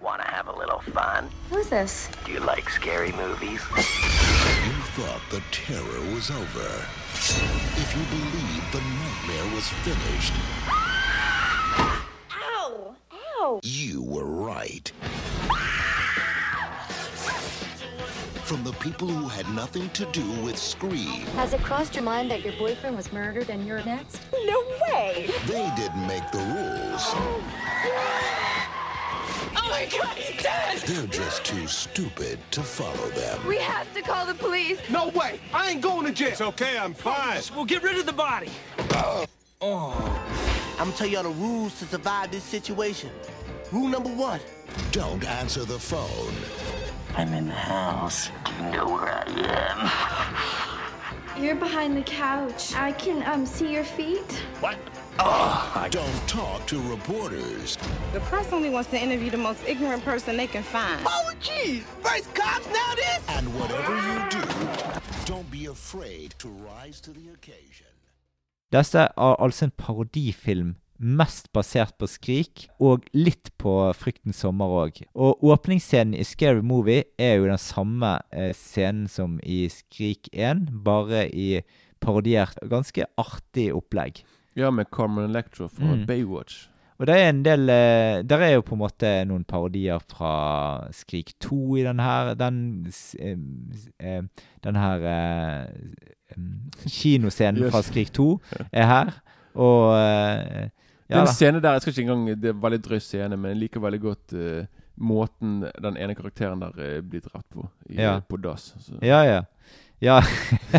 Hello. Wanna have a little fun? Who's this? Do you like scary movies? You thought the terror was over. If you believed the nightmare was finished, Ow! Ow! you were right. From the people who had nothing to do with Scream, Has it crossed your mind that your boyfriend was murdered and you're next? No way! they didn't make the rules. Oh my god, he's dead! They're just too stupid to follow them. We have to call the police. No way! I ain't going to jail. It's okay, I'm fine. We'll get rid of the body. Oh. I'm gonna tell y'all the rules to survive this situation. Rule number one. Don't answer the phone. I'm in the house. Do you know where I am? You're behind the couch. I can um see your feet. What? Don't talk to reporters. The press only wants to interview the most ignorant person they can find. Oh, geez. First cops, now this? And whatever you do, don't be afraid to rise to the occasion. Dette er altså en parodifilm mest basert på Skrik, og litt på Fryktens sommer òg. Og åpningsscenen i Scary Movie er jo den samme eh, scenen som i Skrik 1, bare i parodiert ganske artig opplegg. Ja, med Carmen Electro fra Mm. Baywatch. Og det er en del eh, Der er jo på en måte noen parodier fra Skrik 2 i den her. Den s- eh, s- eh, Den her eh, em, kinoscenen Yes. fra Skrik 2 er her. Og eh, ja Den da. scenen der, jeg skal ikke engang Det er en veldig drøy scene, men jeg liker veldig godt eh, måten den ene karakteren der eh, blir drept på. I, Ja. På dass. Så. Ja, ja. Ja,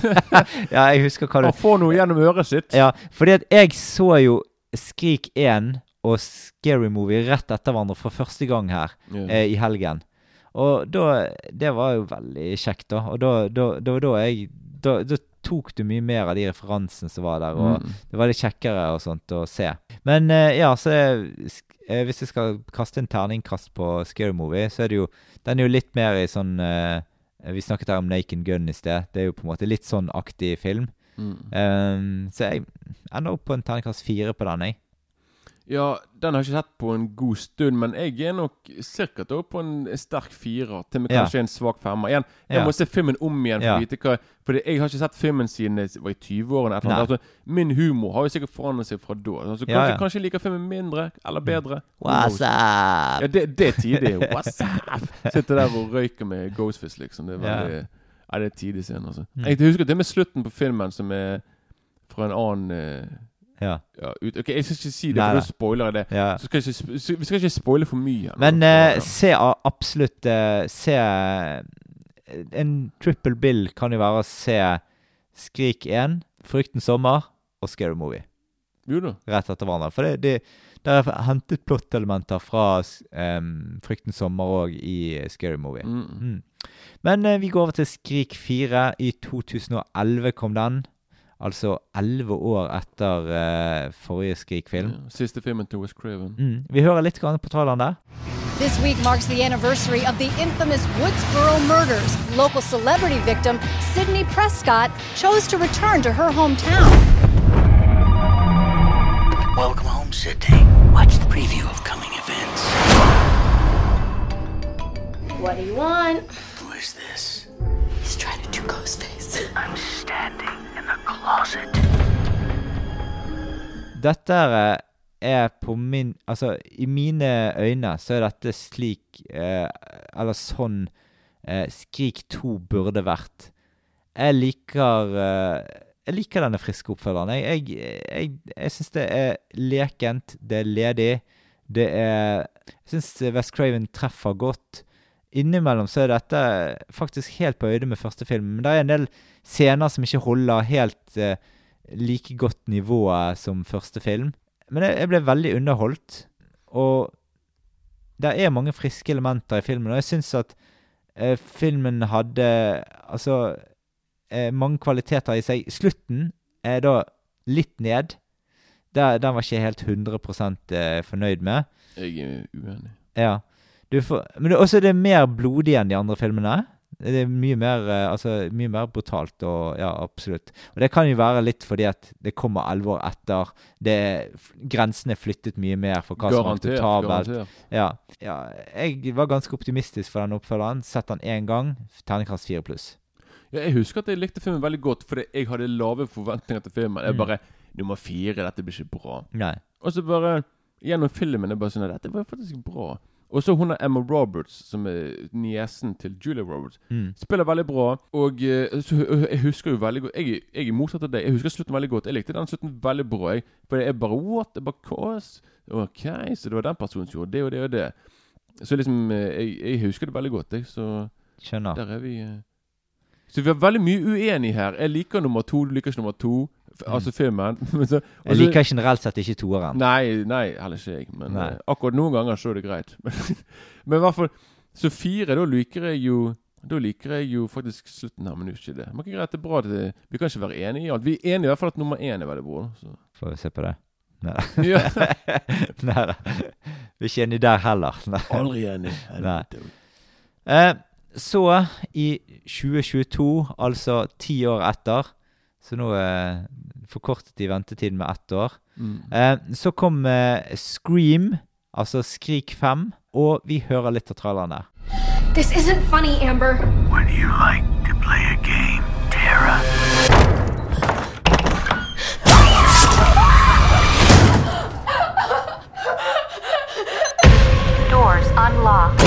ja jeg husker hva du Han får noe gjennom øret sitt. Ja, fordi at jeg så jo Skrik 1 og Scary Movie rett etter hverandre for første gang her Ja. eh, i helgen. Og da Det var jo veldig kjekt, da. Og da, da, da, da jeg da, da tok du mye mer av de referansene som var der, og Mm. det var litt kjekkere og sånt å se. Men eh, ja, så eh, hvis jeg skal kaste en terningkast på Scary Movie, så er det jo Den er jo litt mer i sånn eh, Vi snakket her om Naken Gun i sted. Det er jo på en måte litt sånn aktig film. Mm. Um, så jeg ender opp på en terningkast fire på den, jeg. Ja, den har jeg ikke sett på en god stund, men jeg er nok ca. på en sterk firer. Til med Ja. kanskje en svak femmer. Igjen, jeg Ja. må se filmen om igjen for Ja. hva Fordi jeg har ikke sett filmen siden jeg var i 20-årene. et eller annet. Nei. Altså, min humor har jo sikkert forandret seg fra da. Altså, kanskje, Ja, ja. kanskje jeg liker filmen mindre eller bedre. What's up? Ja, det, det er tidlig. What's up? Sitter der og røyker med Ghostfist, liksom. Det er veldig Ja, det er tidlig scene, altså. Mm. Jeg husker det med slutten på filmen som er fra en annen eh, Ja. ja, ut, ok, Jeg skal ikke si det, Nei, for da spoiler jeg det. Ja. Så skal jeg ikke, så vi skal ikke spoile for mye. Men eh, se absolutt eh, Se eh, En triple bill kan jo være å se Skrik 1, Frykten sommer og Scary Movie. Jo da. Rett etter hverandre. For det, det, der er hentet plottelementer fra um, Frykten sommer òg i Scary Movie. Mm. Mm. Men eh, vi går over til Skrik 4. I 2011 kom den. Altså elleve år etter eh, forrige Skrik-film. Ja, Siste filmen til West Craven. Mm. Vi hører litt på traileren der. This week marks the anniversary of the infamous Woodsboro murders. Local celebrity victim Sydney Prescott chose to return to her hometown. Welcome home, Sydney. Watch the preview of coming events. What do you want? Who is this? He's trying to do Ghostface. I'm standing in the closet. Dette er- på min Altså, i mine øyne så er dette slik eh, Eller sånn eh, Skrik 2 burde vært. Jeg liker eh, Jeg liker denne friske oppfølgeren. Jeg, jeg, jeg, jeg syns det er lekent, det er ledig. Det er Jeg syns West Craven treffer godt. Innimellom så er dette faktisk helt på øyde med første film, men det er en del scener som ikke holder helt eh, like godt nivået som første film. Men jeg, jeg ble veldig underholdt, og det er mange friske elementer i filmen, og jeg syns at eh, filmen hadde altså eh, mange kvaliteter i seg. Slutten er da litt ned. Der, den var ikke helt 100 eh, fornøyd med. Jeg er uenig. Ja. Du får, men det, også det er mer blodig enn de andre filmene. Det er mye mer, eh, altså, mye mer brutalt og Ja, absolutt. Og det kan jo være litt fordi at det kommer elleve år etter. Det, grensene er flyttet mye mer for hva som er akseptabelt. Ja, ja. Jeg var ganske optimistisk for den oppfølgeren. Sett den én gang. Terningkast fire pluss. Ja, jeg husker at jeg likte filmen veldig godt, fordi jeg hadde lave forventninger til filmen. Jeg Mm. bare Nummer fire, dette blir ikke bra. Nei. Og så bare Gjennom filmen er bare sånn Dette var faktisk bra. Og så hun er Emma Roberts, som er niesen til Julia Roberts. Mm. Spiller veldig bra. Og eh, så, jeg husker jo veldig godt Jeg, jeg er motsatt av deg. Jeg husker slutten veldig godt. Jeg likte den slutten veldig bra. Jeg, for jeg bare What? Bare Kås? Ok, så det var den personen som gjorde det og det og det. Så liksom eh, Jeg, jeg husker det veldig godt, jeg. Så Skjønner. der er vi eh. Så vi er veldig mye uenige her. Jeg liker nummer to, du liker ikke nummer to. Altså filmen. Så- Jeg liker generelt sett ikke toeren. Nei, nei, heller ikke jeg. Men Nei. eh, akkurat noen ganger så er det greit. men i hvert fall Så fire, da liker jeg jo Da liker jeg jo faktisk slutten her, men ikke det. Men ikke greit, det er bra det, Vi kan ikke være enige i alt. Vi er enige i hvert fall at nummer én er veldig bra. Så. Får vi se på det. Nei Ja. Nei da. Vi er ikke enige der heller. Nei. Aldri enige. Eh, så, i 2022, altså ti år etter Så nå eh, forkortet de ventetiden med ett år. Mm. Eh, så kom eh, Scream, altså Skrik 5, og vi hører litt av traileren der. This isn't funny, Amber. Would you like to play a game, Tara? Doors unlocked.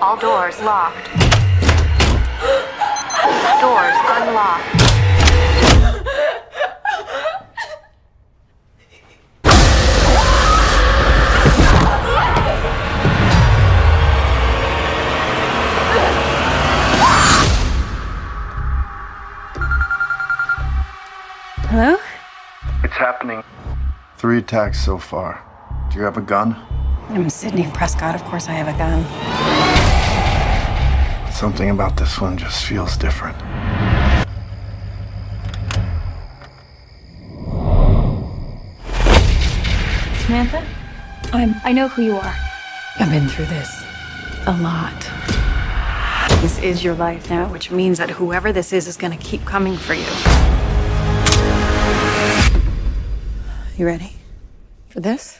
All doors locked. Doors unlocked. Hello? It's happening. Three attacks so far. Do you have a gun? I'm Sydney Prescott. Of course I have a gun. Something about this one just feels different. Samantha? I'm. I know who you are. I've been through this a lot. This is your life now, which means that whoever this is is going to keep coming for you. You ready for this?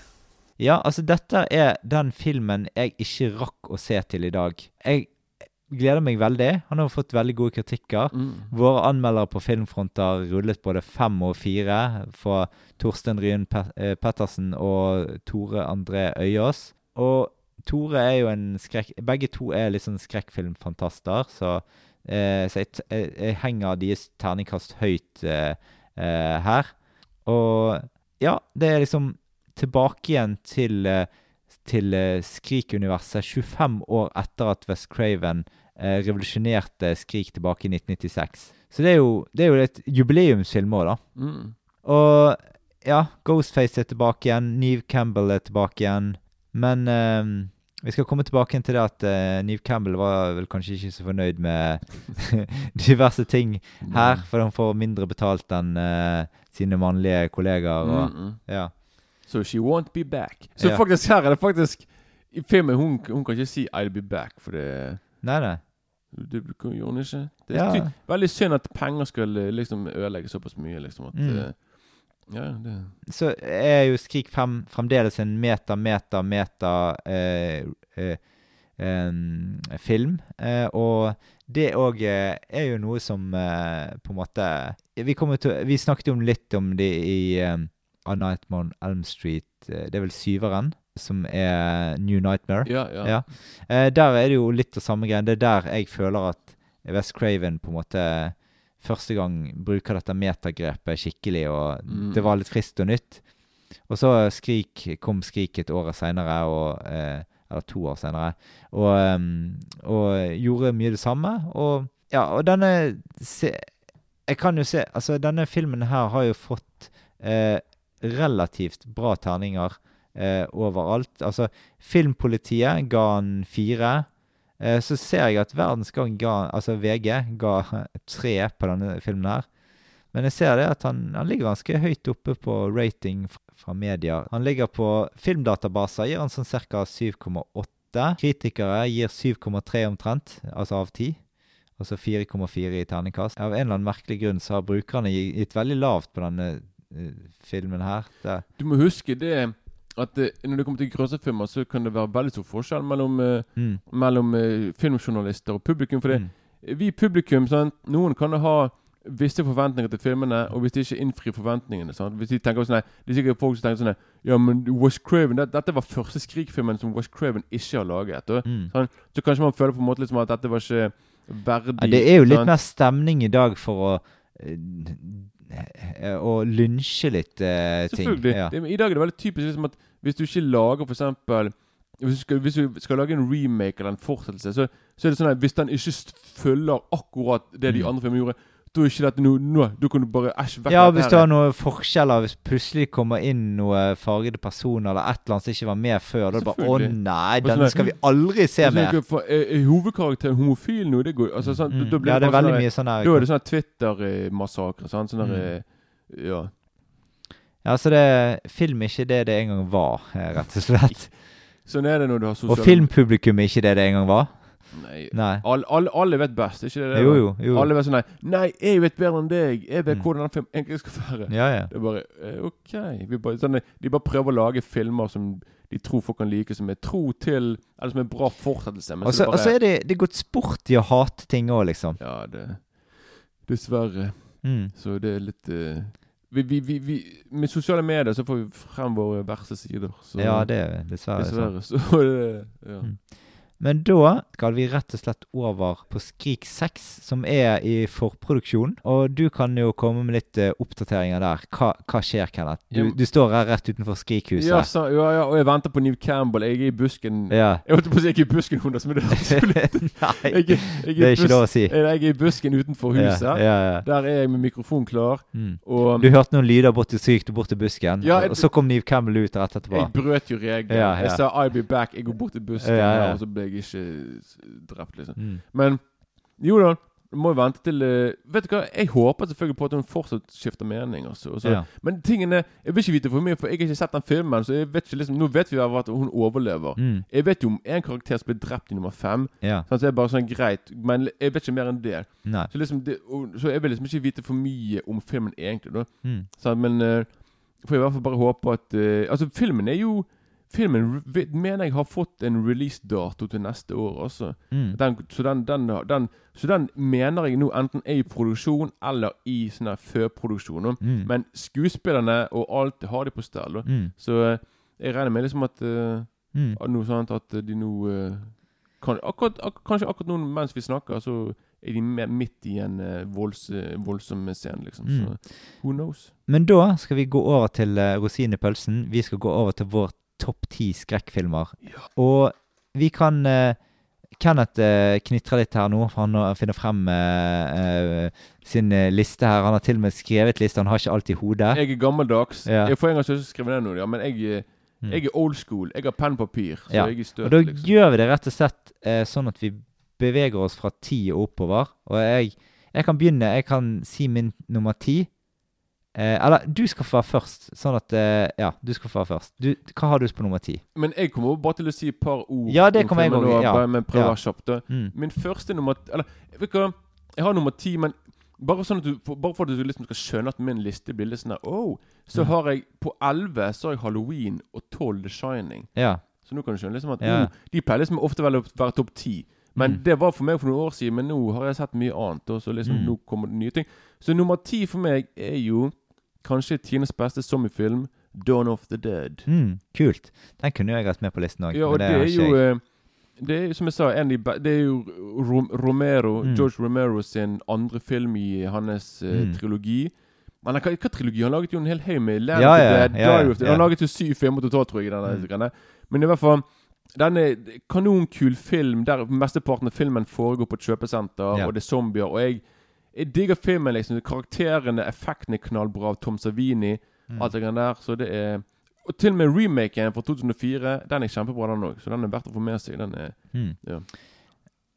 Ja, altså dette er den filmen jeg ikke rakk å se til i dag. Jeg gleder meg veldig. Han har fått veldig gode kritikker. Våre anmeldere på Filmfront har rullet både fem og fire for Torstein Ryen eh, Pettersen og Tore André Øyås. Og Tore er jo en skrekk... Begge to er litt sånn skrekkfilmfantaster, så, eh, så jeg, jeg, jeg henger deres terningkast høyt eh, eh, her. Og ja, det er liksom tilbake igjen til, eh, til eh, Skrik-universet 25 år etter at West Craven eh, revolusjonerte Skrik tilbake i 1996. Så det er jo, det er jo et jubileumsfilm òg, da. Mm. Og ja, Ghostface er tilbake igjen, Neve Campbell er tilbake igjen. Men eh, vi skal komme tilbake til det at eh, Neve Campbell var vel kanskje ikke så fornøyd med diverse ting her, for han får mindre betalt enn eh, sine mannlige kollegaer. Og, Mm, mm. ja. So she won't be back. Så Ja. faktisk her er det faktisk I filmen hun, hun kan ikke si 'I'll be back', for det Nei, nei. Det gjorde ikke. Det er Ja. veldig synd at penger skal eh, liksom ødelegge såpass mye. liksom at Mm. eh, Ja, det så er jo Skrik 5 fremdeles en meta, meta, meta eh, eh, eh, film. Eh, og det òg eh, er jo noe som eh, på en måte vi, til, vi snakket jo litt om det i um, A Nightmare on Elm Street. det er vel syveren, som er New Nightmare. Ja, ja. Eh, der er det jo litt av samme greien. Det er der jeg føler at West Craven på en måte første gang bruker dette metagrepet skikkelig, og Mm. det var litt friskt og nytt. Og så Skrik, kom Skrik et år seinere, eh, Eller to år seinere. Og, em, og gjorde mye det samme. Og ja, og denne se, Jeg kan jo se Altså, denne filmen her har jo fått eh, relativt bra terninger eh, overalt. Altså, Filmpolitiet ga han fire. Eh, så ser jeg at Verdensgang ga Altså VG ga tre på denne filmen her. Men jeg ser det at han, han ligger ganske høyt oppe på rating fra media. Han ligger på filmdatabaser, gir han sånn ca. 7,8. Kritikere gir 7,3 omtrent, altså av 10. Altså 4,4 i terningkast. Av en eller annen merkelig grunn så har brukerne gitt veldig lavt på denne eh, filmen her. Det, Du må huske det at uh, når det kommer til grøsserfilmer, så kan det være veldig stor forskjell mellom, uh, Mm. mellom uh, filmjournalister og publikum. For Mm. vi publikum sant? Noen kan ha visse forventninger til filmene, og hvis de ikke innfrir forventningene sant? Hvis de tenker sånn Det er sikkert folk som tenker sånn Ja, men Wash Craven det, Dette var første Skrik-filmen som Wash Craven ikke har laget. Og, Mm. sånn, så kanskje man føler på en måte liksom at dette var ikke verdig Ja, det er jo litt sant? mer stemning i dag for å Å lynsje litt eh, ting. Selvfølgelig. Ja. I dag er det veldig typisk liksom at hvis du ikke lager eksempel hvis du, skal, hvis du skal lage en remake eller en fortsettelse, så, så er det sånn at hvis den ikke følger akkurat det de Mm. andre filmene gjorde, da er ikke dette noe nå, du kan du bare æsj vekk Ja, hvis du har noen forskjeller, hvis plutselig kommer inn noen fargede personer eller et eller annet som ikke var med før, da er det bare Å nei, sånn der- skal vi aldri se Og så er mer. for- Er, er hovedkarakteren homofil nå? Det går altså, sånn, Mm. da blir Ja, det er veldig mye sånn her- Da er det sånn Twitter-massakre. Sånn, sånn Mm. eh, Ja. Ja, så det film er ikke det det en gang var, eh, rett og slett. Sånn er det når du har sosial... Og filmpublikum er ikke det det en gang var. Nei. Nei. Alle, alle, alle vet best, ikke det? det Jo, jo, jo. Alle vet sånn nei, nei, jeg vet bedre enn deg. Jeg vet Mm. hvordan den film egentlig skal være. Ja, ja. Det er bare eh, OK. Vi bare, sånn, de bare prøver å lage filmer som de tror folk kan like, som er tro til Eller som er bra fortsettelse. Og så så er det, det er gått sport i å hate ting òg, liksom. Ja, det Dessverre. Mm. Så det er litt uh, vi, vi, vi, vi, Med sosiale medier så får vi frem våre verste sider. Så, Ja, det er dessverre dessverre Dessverre. Så det, ja. Mm. Men da skal vi rett og slett over på Skrik 6, som er i forproduksjon. Og du kan jo komme med litt eh, oppdateringer der. Hva, hva skjer, Kenneth? Du, du står her rett utenfor Skrikhuset. Ja, så, ja, ja, og jeg venter på New Campbell. Jeg er i busken. Ja. Jeg holdt på å si jeg er i busken hennes, men det er absolutt Nei, Jeg, jeg, jeg det er ikke lov å si. Jeg, er i busken utenfor huset. Der er jeg med mikrofon klar. Mm. Og Du hørte noen lyder bort til skrik du bort til busken, og, så kom New Campbell ut rett etterpå. jeg brøt jo ja. Jeg sa 'I'll be back'. Jeg går bort til busken, og så ble jeg ikke drept, liksom. Mm. Men jo da. Du må jo vente til uh, Vet du hva, jeg håper selvfølgelig på at hun fortsatt skifter mening. Også, også. Ja. Men tingene Jeg vil ikke vite for mye, for jeg har ikke sett den filmen. Så jeg vet ikke liksom Nå vet vi at hun overlever. Mm. Jeg vet jo om en karakter som ble drept i nummer fem. Ja. Sånn, så det er bare sånn greit. Men jeg vet ikke mer enn det. Så, liksom det, og, så jeg vil liksom ikke vite for mye om filmen egentlig. da Mm. Sånn, Men uh, får jeg i hvert fall bare håpe at uh, Altså, filmen er jo Filmen mener jeg har fått en releasedato til neste år altså. Mm. Den, så, den, den, så den mener jeg nå enten er i produksjon eller i sånn her førproduksjon. Mm. Men skuespillerne og alt har de på stell. Mm. Så eh, jeg regner med liksom at uh, Mm. noe sånt at de nå uh, kan, akkurat, ak Kanskje akkurat nå mens vi snakker, så er de midt i en uh, volds, voldsom scene, liksom. Mm. Så who knows? Men da skal vi gå over til uh, rosinen i pølsen. Vi skal gå over til vår topp ti skrekkfilmer. Og vi kan uh, Kenneth uh, knitrer litt her nå. for Han finner frem uh, sin liste her. Han har til og med skrevet liste. Han har ikke alt i hodet. Jeg er gammeldags. Ja. Jeg får en gang ikke skrive ned noe, ja, men jeg, eh, Mm. jeg er old school. Jeg har penn og papir. Så Ja. jeg er støt, Og da liksom. gjør vi det rett og slett eh, sånn at vi beveger oss fra ti og oppover. Og jeg, jeg kan begynne. Jeg kan si min nummer ti. Eh, eller du skal få være først. Sånn at eh, Ja, du skal få være først. Du, hva har du på nummer ti? Men jeg kommer bare til å si et par ord. Ja, det kommer jeg også, ja. Men prøver Ja. kjapt. Mm. Min første nummer Eller, vet du hva? Jeg har nummer ti, men bare sånn at du Bare for at du liksom skal skjønne at min liste blir litt sånn der oh, Så Mm. har jeg på 11 så har jeg Halloween og 12 The Shining. Ja. Så nå kan du skjønne liksom at Ja. oh, De pleier liksom ofte vel å være topp 10. Men Mm. det var for meg for noen år siden, men nå har jeg sett mye annet. Og så liksom Mm. nå kommer det nye ting. Så nummer ti for meg er jo kanskje tidenes beste zombiefilm, 'Dawn of the Dead'. Mm, kult. Den kunne jeg hatt med på listen òg. Ja, og det, er jo eh, Det er som jeg sa, det er jo Romero, Mm. George Romero sin andre film i hans Mm. trilogi. Men hva, hva trilogi? Han laget jo en hel haug med Land Ja, ja, Dead, ja, ja, of the ja. Han laget jo syv filmer totalt, tror jeg. Denne, Mm. Men i hvert fall den er kanonkul film der mesteparten av filmen foregår på et kjøpesenter, og det er zombier. Og jeg, jeg digger filmen. liksom Karakterene, effektene er knallbra av Tom Savini. Mm. Alt det grann der. Så det er Og til og med remaken fra 2004, den er kjempebra, den òg. Så den er verdt å få med seg. Den er Mm. ja.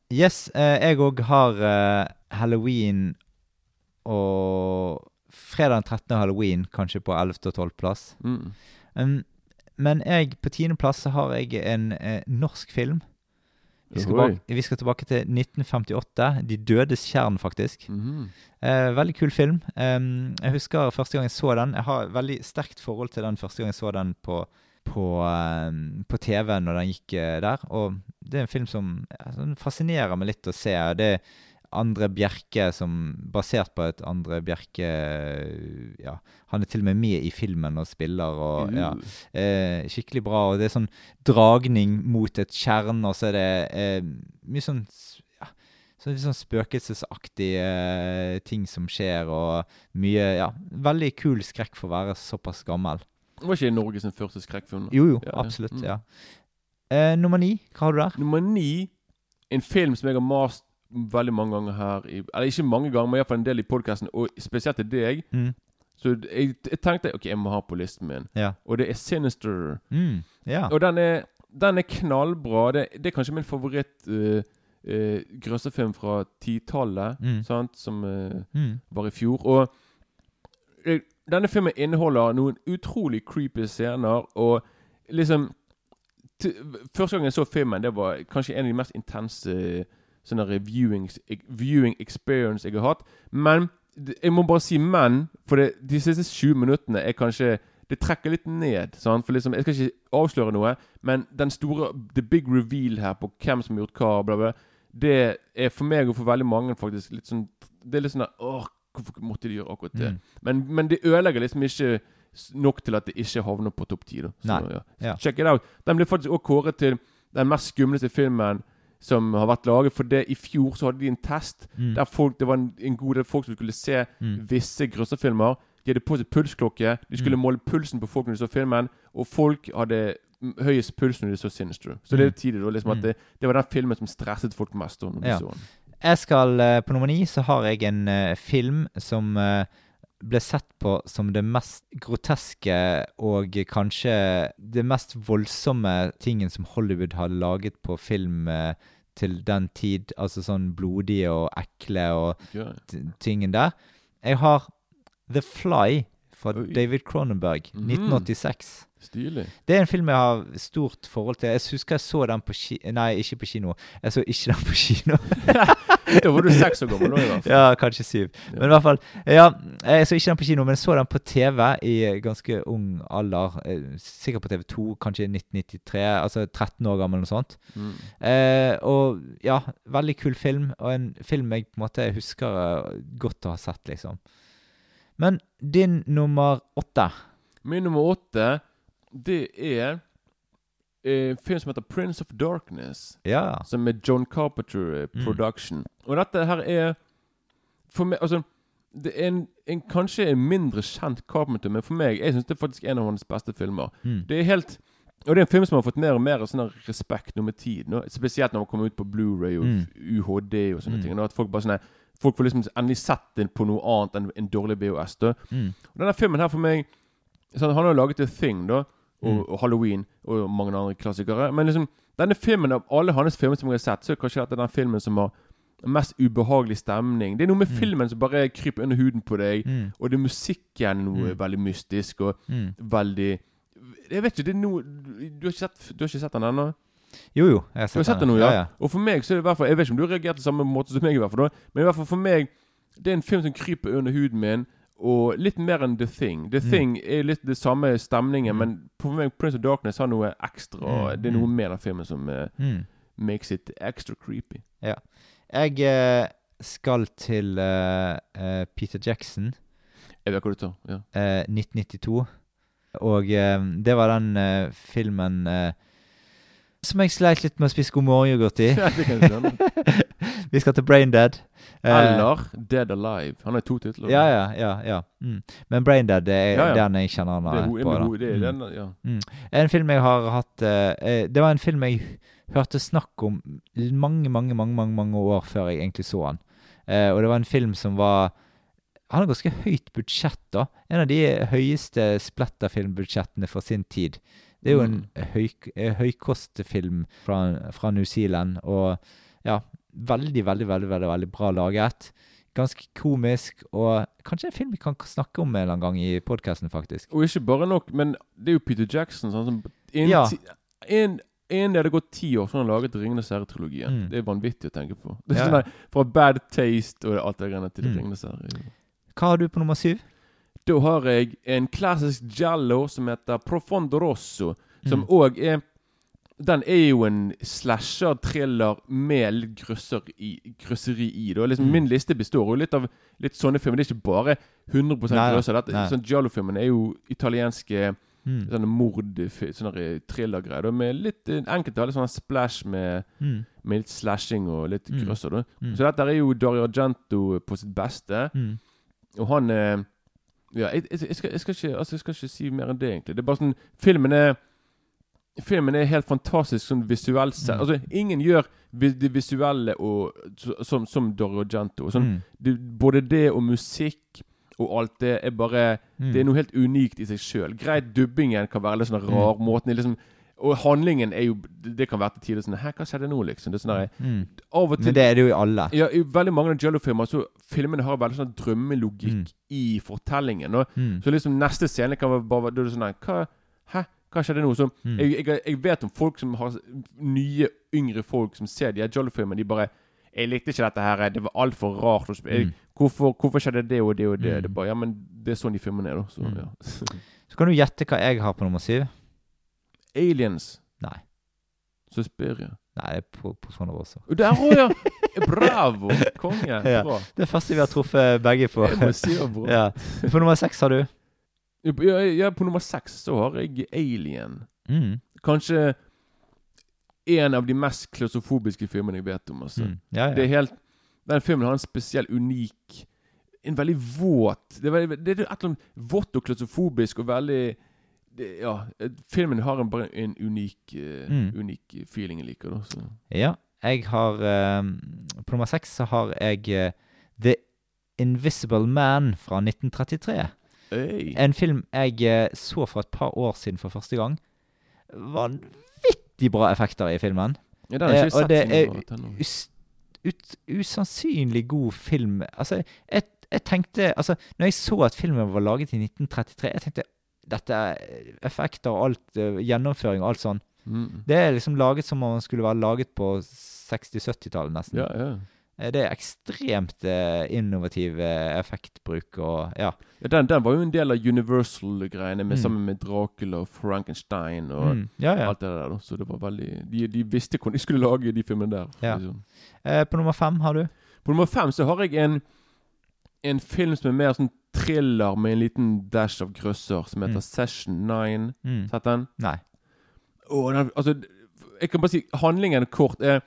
Yes, eh, jeg òg har eh, halloween og fredag den 13. halloween kanskje på 11. og 12. plass. Mm. Um, men jeg, på 10. plass så har jeg en eh, norsk film. Vi skal, bak, vi skal tilbake til 1958. De dødes kjern, faktisk. Mhm. Eh, veldig kul film. Um, jeg husker første gang jeg så den. Jeg har veldig sterkt forhold til den første gang jeg så den på, på, um, på TV når den gikk eh, der. Og det er en film som sånn fascinerer meg litt å se. Det er Andre Bjerke som Basert på et Andre Bjerke Ja, han er til og med med i filmen og spiller og ja. Eh, skikkelig bra. Og det er sånn dragning mot et kjern, og så er det eh, mye sånn ja, så litt sånn spøkelsesaktige eh, ting som skjer, og mye Ja, veldig kul skrekk for å være såpass gammel. Det Var ikke Norge sin første skrekkfilm? Jo, jo, Ja, ja. absolutt. Mm. Ja. Eh, nummer ni, hva har du der? Nummer ni, en film som jeg har mast veldig mange ganger her i, Eller ikke mange ganger, men iallfall en del i podkasten, og spesielt til deg. Mm. Så jeg, jeg tenkte ok, jeg må ha på listen min. Ja. Og det er Sinister. Mm, ja. Og den er, den er knallbra. Det, det er kanskje min favoritt uh, uh, grøssefilm fra titallet, Mm. sant, som uh, var i fjor. Og Denne filmen inneholder noen utrolig creepy scener, og liksom Første gang jeg så filmen, det var kanskje en av de mest intense sånne viewing, viewing experience jeg har hatt. Men jeg må bare si men, for det, de siste 20 minuttene er kanskje Det trekker litt ned. Sant? For liksom, Jeg skal ikke avsløre noe, men den store The big reveal her på hvem som har gjort hva, bla, bla, det er for meg og for veldig mange faktisk litt sånn Det er litt sånn Åh, hvorfor måtte de gjøre akkurat det? Mm. Men, men det ødelegger liksom ikke nok til at det ikke havner på topp ti. ja. Ja. Check it out. Den ble faktisk også kåret til den mest skumleste filmen som har vært laget. For det i fjor så hadde de en test Mm. der folk, det var en, en god del folk som skulle se Mm. visse grøsserfilmer. De hadde på seg pulsklokke. De skulle Mm. måle pulsen på folk når de så filmen. Og folk hadde mm, høyest puls når de så Sinister. Så det er Mm. tidlig da, liksom Mm. at det, det var den filmen som stresset folk mest. da når de Ja. så den. Jeg skal eh, På nummer ni så har jeg en uh, film som eh, ble sett på som det mest groteske og kanskje det mest voldsomme tingen som Hollywood hadde laget på film eh, til den tid. Altså sånn blodige og ekle og tingen der. Jeg har The Fly fra David Cronenberg, Mhm. 1986. Stilig. Det er en film jeg har stort forhold til. Jeg husker jeg så den på kino Nei, ikke på kino. Jeg så ikke den på kino. Da var du seks år gammel da. Ja, kanskje syv. Men i hvert fall Ja, jeg så ikke den på kino, men jeg så den på TV i ganske ung alder. eh, Sikkert på TV2, kanskje 1993. Altså 13 år gammel, eller noe sånt. Mm. Eh, og ja, veldig kul film, og en film jeg på en måte husker eh, godt å ha sett, liksom. Men din nummer åtte Min nummer åtte, det er en film som heter Prince of Darkness. Ja. Som er John Carpenter Production. Mm. Og dette her er For meg Altså, det er en, en kanskje en mindre kjent Carpenter, men for meg Jeg syns det er faktisk en av hans beste filmer. Mm. Det er helt Og det er en film som har fått mer og mer sånn respekt nå med tid. Nå. Spesielt når man kommer ut på Blu-ray og Mm. UHD og sånne Mm. ting. Nå, at folk bare sånne, Folk får liksom endelig sett den på noe annet enn en dårlig BOS. da Mm. og denne filmen her for meg sånn, Han har laget The Thing, da. Og, Mm. og Halloween og mange andre klassikere. Men liksom denne filmen av alle hans filmer som jeg har sett, så er kanskje dette den filmen som har mest ubehagelig stemning. Det er noe med Mm. filmen som bare kryper under huden på deg. Mm. Og det musikken noe Mm. veldig mystisk og Mm. veldig Jeg vet ikke, det er noe Du har ikke sett, du har ikke sett den ennå? Jo, jo. Jeg har Du har sett den nå, ja. ja? ja. Og for meg så er det i hvert fall Jeg vet ikke om du har reagert på samme måte som meg, i hvert fall men i hvert fall for meg Det er en film som kryper under huden min, og litt mer enn The Thing. The Mm. Thing er litt det samme stemningen, Mm. men på meg Prince of Darkness har noe ekstra Mm, Det er noe mm. med den filmen som uh, makes it extra creepy. Ja. Jeg uh, skal til uh, Peter Jackson, Jeg vet hva du tar. Ja. eh, 1992. Og det var den filmen som jeg sleit litt med å spise god morgen-yoghurt i. Ja, det kan jeg skjønne. Vi skal til Brain Dead. Eh, Eller Dead Alive. Han har to titler. Ja, ja, ja. ja. Mm. Men Brain Dead det er Ja, ja. den jeg kjenner han ho- på. ho- det er Mm. den, ja. Mm. En film jeg har hatt eh, Det var en film jeg hørte snakk om mange, mange, mange mange, mange år før jeg egentlig så han. Uh, og det var en film som var Han har ganske høyt budsjett, da. En av de høyeste splatterfilmbudsjettene for sin tid. Det er jo en høy, eh, høykostfilm fra, fra New Zealand, og ja Veldig, veldig, veldig veldig, veldig bra laget. Ganske komisk, og kanskje en film vi kan snakke om en eller annen gang i podkasten, faktisk. Og ikke bare nok, men det er jo Peter Jackson. Sånn, som en, Ja. ti, en, en det hadde gått ti år før han laget Ringenes herre-trilogien. Mm. Det er vanvittig å tenke på. Det er Ja. sånn der, Fra Bad Taste og alt det greiene til Mm. Ringenes herre. Hva har du på nummer syv? Da har jeg en klassisk giallo som heter Profondo Rosso. Som Mm. er Den er jo en slasher-thriller med litt grøsseri, grøsseri i. Da. Liksom, Mm. Min liste består jo litt av litt sånne filmer. Det er ikke bare 100 Nei, grøsser. Sånn Giallo-filmen er jo italienske Mm. sånne mord sånne thriller-greier. Med litt eh, Enkelte har litt sånne splash med, Mm. med litt slashing og litt Mm. grøsser. Mm. Så dette er jo Dario Argento på sitt beste. Mm. Og han eh, Ja, jeg, jeg, jeg, skal, jeg, skal ikke, altså, jeg skal ikke si mer enn det, egentlig. Det er bare sånn Filmen er Filmen er helt fantastisk sånn visuelt sett. Mm. Altså, ingen gjør vi- det visuelle og, så- som, som Dario Gento. Sånn, Mm. det, både det og musikk og alt det er bare Mm. Det er noe helt unikt i seg sjøl. Greit, dubbingen kan være litt sånn rar. Måten de liksom Og handlingen er jo Det kan være til tider sånn Hæ, hva skjedde nå, liksom? Det er sånn der, Mm. Av og til Men det er det jo i alle. Ja, i veldig mange av Jello-filmer så filmene har veldig sånn drømmelogikk Mm. i fortellingen. Og, Mm. Så liksom neste scene kan være bare Da er det sånn der, hva, Hæ? Hva skjedde nå? Så Mm. jeg, jeg, jeg vet om folk som har nye, yngre folk som ser de her Jolly-filmene. De bare 'Jeg likte ikke dette her. Det var altfor rart.' Jeg, Mm. hvorfor, hvorfor skjedde det og det og det?' Mm. Det bare, ja, men det er sånn de filmene er, da. Så, Mm. ja. Så kan du gjette hva jeg har på nummer syv. Aliens. Nei. Suspiria. Nei, på, på sånne også. Der òg, ja! Bravo! Konge. Ja. Bra. Det er første vi har truffet begge på. Jeg må si det bra. ja. På nummer seks har du? Ja, Ja, på nummer seks så har jeg Alien. Mm. Kanskje en av de mest klaustrofobiske filmene jeg vet om. Altså. Mm. Ja. Det er helt Den filmen har en spesiell, unik En veldig våt Det er, veldig, det er et eller annet vått og klaustrofobisk og veldig det, Ja. Filmen har en, bare en unik uh, Mm. Unik feeling jeg liker. Da, så. Ja. Jeg har uh, På nummer seks så har jeg uh, The Invisible Man fra 1933. Hey. En film jeg eh, så for et par år siden for første gang. Vanvittig bra effekter i filmen. Ja, det Eh, og det er us, ut, usannsynlig god film. Altså, jeg, jeg tenkte Altså, når jeg så at filmen var laget i 1933, jeg tenkte dette er effekter og alt, eh, gjennomføring og alt sånn. Mm. Det er liksom laget som om man skulle være laget på 60-70-tallet, nesten. Ja, ja. Eh, Det er ekstremt eh, innovativ eh, effektbruk og ja. Ja, den, den var jo en del av Universal-greiene, Mm. sammen med Dracula og Frankenstein og Mm, ja, ja. alt det der. da. Så det var veldig De, de visste hvordan de skulle lage de filmene der. sånn. Eh, på nummer fem har du? På nummer fem så har jeg en En film som er mer sånn thriller med en liten dash av grøsser, som heter Mm. Session 9. Mm. Sett den? Nei. Og den, altså Jeg kan bare si handlingen kort er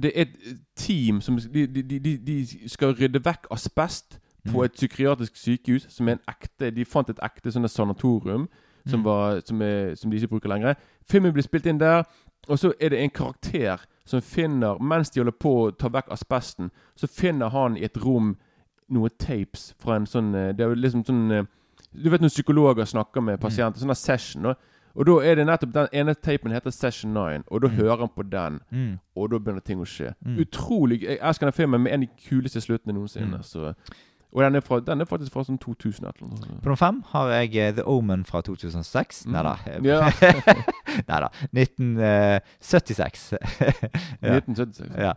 Det er et team som De, de, de, de- skal rydde vekk asbest på Mm. et psykiatrisk sykehus som er en ekte De fant et ekte sånn sanatorium som, Mm. var, som, er, som de ikke bruker lenger. Filmen blir spilt inn der, og så er det en karakter som finner Mens de holder på å ta vekk asbesten, så finner han i et rom noe tapes fra en sånn eh, Det er jo liksom sånn eh, Du vet når psykologer snakker med pasienter, sånn en session. Og, og da er det nettopp den ene tapen heter Session 9, og da Mm. hører han på den. Mm. Og da begynner ting å skje. Mm. Utrolig Jeg elsker den filmen med en av de kuleste sluttene noensinne. Mm. Så, og den er, fra, den er faktisk fra sånn 2000 eller noe. På nummer fem har jeg eh, The Omen fra 2006. Mm. Nei da. Yeah. Nei da. 1976. ja. 1976. Ja.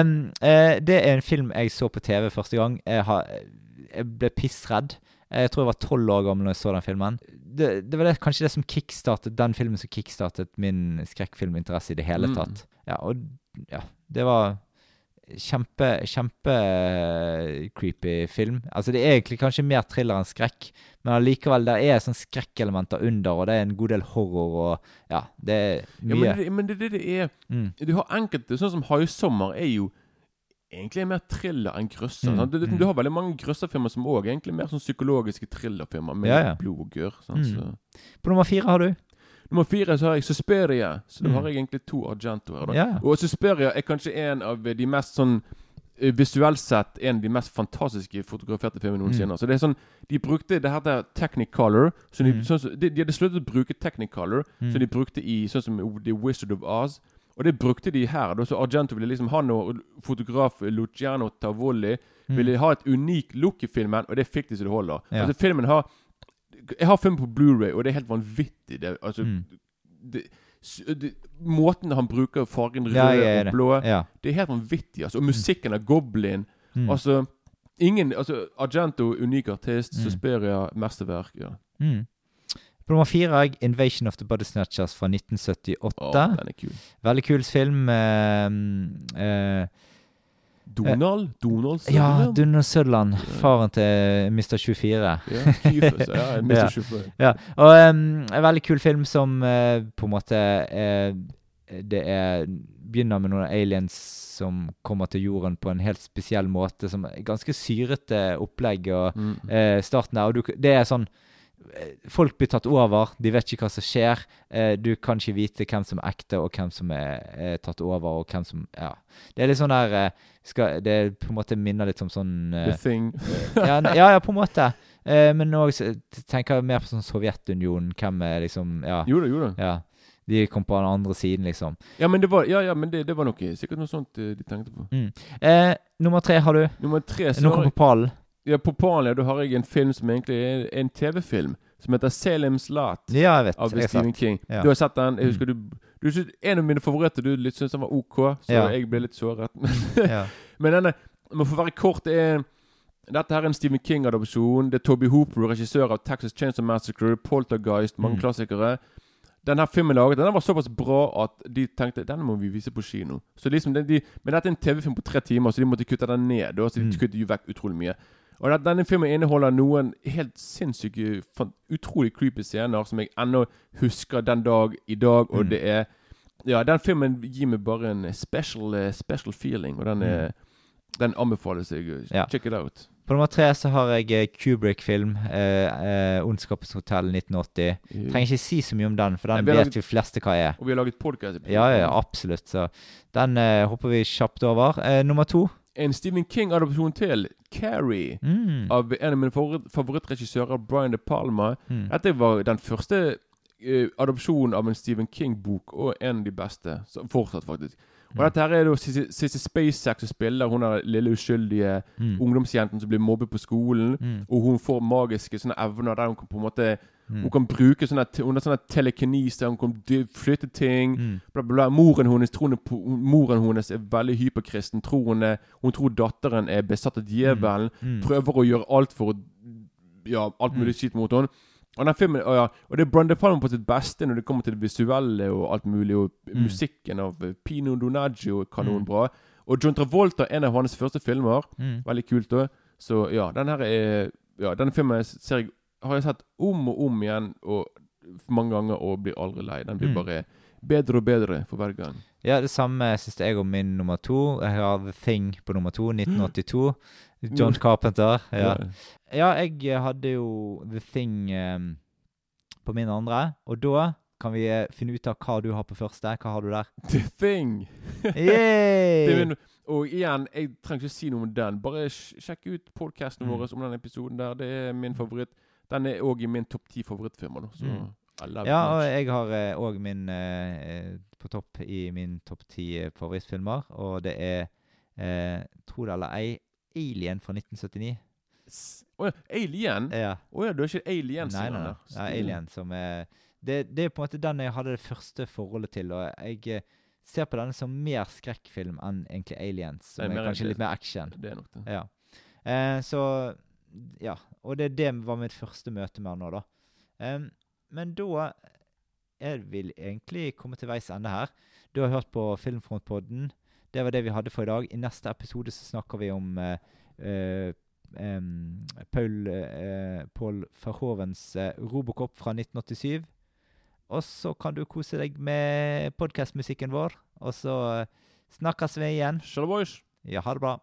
Um, uh, det er en film jeg så på TV første gang. Jeg, har, jeg ble pissredd. Jeg tror jeg var tolv år gammel når jeg så den filmen. Det, det var det, kanskje det som kickstartet den filmen som kickstartet min skrekkfilminteresse i det hele Mm. tatt. Ja, og ja, det var kjempe, kjempe eh, creepy film. Altså Det er egentlig kanskje mer thriller enn skrekk, men allikevel, det er sånn skrekkelementer under, og det er en god del horror og Ja, det er Ja, mye. men det, men det er det det er. Mm. Du har enkelte, sånn som Haisommer, er jo egentlig mer thriller enn grøsser. Mm? Du, mm. du har veldig mange grøsserfilmer som òg er egentlig mer sånn psykologiske thrillerfilmer med Ja, ja. blod og gørr. Mm. Så. På nummer fire har du? Nummer fire så har jeg Susperia. Så da Mm. har jeg egentlig to Argento her. Da. Ja. Og Susperia er kanskje en av de mest sånn eh, Visuelt sett en av de mest fantastiske fotograferte filmene noensinne. Mm. Så det er sånn De brukte det her der Technicolor. Så de, Mm. sånn, de, de hadde sluttet å bruke Technicolor, Mm. som de brukte i sånn som The Wizard of Oz. Og det brukte de her. Da, så Argento ville liksom Han og fotograf Luciano Tavoli Mm. ville ha et unikt look i filmen, og det fikk de så det holder. Ja. Altså Filmen har Jeg har filmen på Blu-ray og det er helt vanvittig. Det, altså, Mm. det, det, måten han bruker fargen rød Ja, ja, er og blå Ja. Det er helt vanvittig. Altså. Og musikken av Goblin Mm. Altså Ingen Altså Argento, unik artist. Mm. Susperia, mesterverk. Ja. Mm. På nummer fire har jeg 'Invasion of the Body Snatchers' fra 1978. Oh, den er kul. Veldig kul film. eh, eh, Donald? Donald ja, Donald Sutherland. Faren til Mr. 24. Ja, Kyfus, ja, Mr. Ja. 24. Ja. Og um, en veldig kul film som uh, på en måte uh, Det er begynner med noen aliens som kommer til jorden på en helt spesiell måte. Som er Ganske syrete opplegg og Mm. uh, starten der. Og du, det er sånn eh, Folk blir tatt over, de vet ikke hva som skjer. Eh, du kan ikke vite hvem som er ekte, og hvem som er, er tatt over, og hvem som Ja. Det er litt sånn der eh, skal, Det på en måte minner litt om sånn eh, The Thing. ja, ja, ja, på en måte. Eh, men òg tenker jeg mer på sånn Sovjetunionen. Hvem er liksom Ja. Jo da, jo da. ja. De kom på den andre siden, liksom. Ja, men det var, ja, ja, men det, det var noe, sikkert noe sånt eh, de tenkte på. Mm. Eh, nummer tre har du. Nummer tre så Noe kom på pallen. Ja, på da har jeg en film som egentlig er en TV-film, som heter Salem's Lot. Ja, jeg vet. Av jeg Stephen. King. Ja. Du har sett den? Jeg Mm. husker du, du synes, En av mine favoritter du litt syntes den var OK, så Ja. jeg ble litt såret. Ja. Men denne, må få være kort, det er dette her er en Stephen King-adopsjon. Det er Toby Hooper, regissør av Texas Chainsaw Massacre, Poltergeist, mange Mm. klassikere. Denne filmen laget, denne var såpass bra at de tenkte denne må vi vise på kino. Så liksom, de, de, Men dette er en TV-film på tre timer, så de måtte kutte den ned. Så de Mm. kuttet jo vekk utrolig mye. Og Denne filmen inneholder noen helt sinnssyke, utrolig creepy scener som jeg ennå husker den dag i dag. Og Mm. det er Ja, den filmen gir meg bare en special, eh, special feeling, og den er Den anbefales jeg. Mm. Ja. Check it out. På nummer tre så har jeg eh, Kubrick-film. Eh, eh, 'Ondskapens hotell' 1980. Jeg Trenger ikke si så mye om den, for Nei, den vi vet laget- de fleste hva er. Og vi har laget podcast Ja, ja, absolutt. Så den eh, hopper vi kjapt over. Eh, nummer to. En Stephen King-adopsjon til, 'Carrie', Mm. av en av mine favorittregissører, Brian De Palma. Mm. Dette var den første uh, adopsjonen av en Stephen King-bok, og en av de beste. Så, fortsatt, faktisk. Og Mm. dette her er da Sissy Spacek som spiller hun er lille uskyldige Mm. ungdomsjenten som blir mobbet på skolen. Mm. Og hun får magiske sånne evner der hun kan på en måte Mm. Hun kan bruke sånne, hun har sånne telekinese, hun kan flytte ting. Mm. Bla, bla, bla. Moren hennes på- moren hennes er veldig hyperkristen. Tror hun, er, hun tror datteren er besatt av djevelen. Mm. Prøver å gjøre alt for Ja, alt mulig skitt mot henne. Og den filmen, og, ja, og det er Brande Palmer på sitt beste når det kommer til det visuelle og alt mulig. Og Mm. musikken av eh, Pino Donaggio er kanonbra. Og John Travolta, en av hans første filmer. Mm. Veldig kult òg. Så ja, den her er Ja, denne filmen ser jeg, har jeg sett om og om igjen og mange ganger og blir aldri lei. Den blir Mm. bare bedre og bedre for hver gang. Ja, det samme syns jeg om min nummer to. Jeg har The Thing på nummer to, 1982. John Carpenter. Ja, ja jeg hadde jo The Thing um, på min andre, og da kan vi eh, finne ut av hva du har på første. Hva har du der? The Thing! Min, og igjen, jeg trenger ikke si noe om den. Bare sjekk ut podkasten Mm. vår om den episoden der. Det er min favoritt. Den er òg i min topp ti favorittfilmer. da, Så Mm. Ja, og jeg har òg min eh, eh, på topp i min topp ti eh, favorittfilmer, og det er uh, Tro det eller ei Alien fra 1979. Å ja, Alien? Ja. Oh, ja, du er ikke Alien? Nei, nei, nei. Ja, Alien som er det, det er på en måte den jeg hadde det første forholdet til, og jeg ser på denne som mer skrekkfilm enn egentlig Aliens, Som som er, kanskje litt mer action. Det er nok det. Ja. Eh, så Ja. Og det, det var mitt første møte med han nå, da. Um, men da jeg vil egentlig komme til veis ende her. Du har hørt på Filmfrontpodden. Det var det vi hadde for i dag. I neste episode så snakker vi om uh, eh, em, Paul uh, Paul Verhovens eh, Robocop fra 1987. Og så kan du kose deg med podkastmusikken vår. Og så eh, snakkes vi igjen. Shalom, boys. Ja, ha det bra.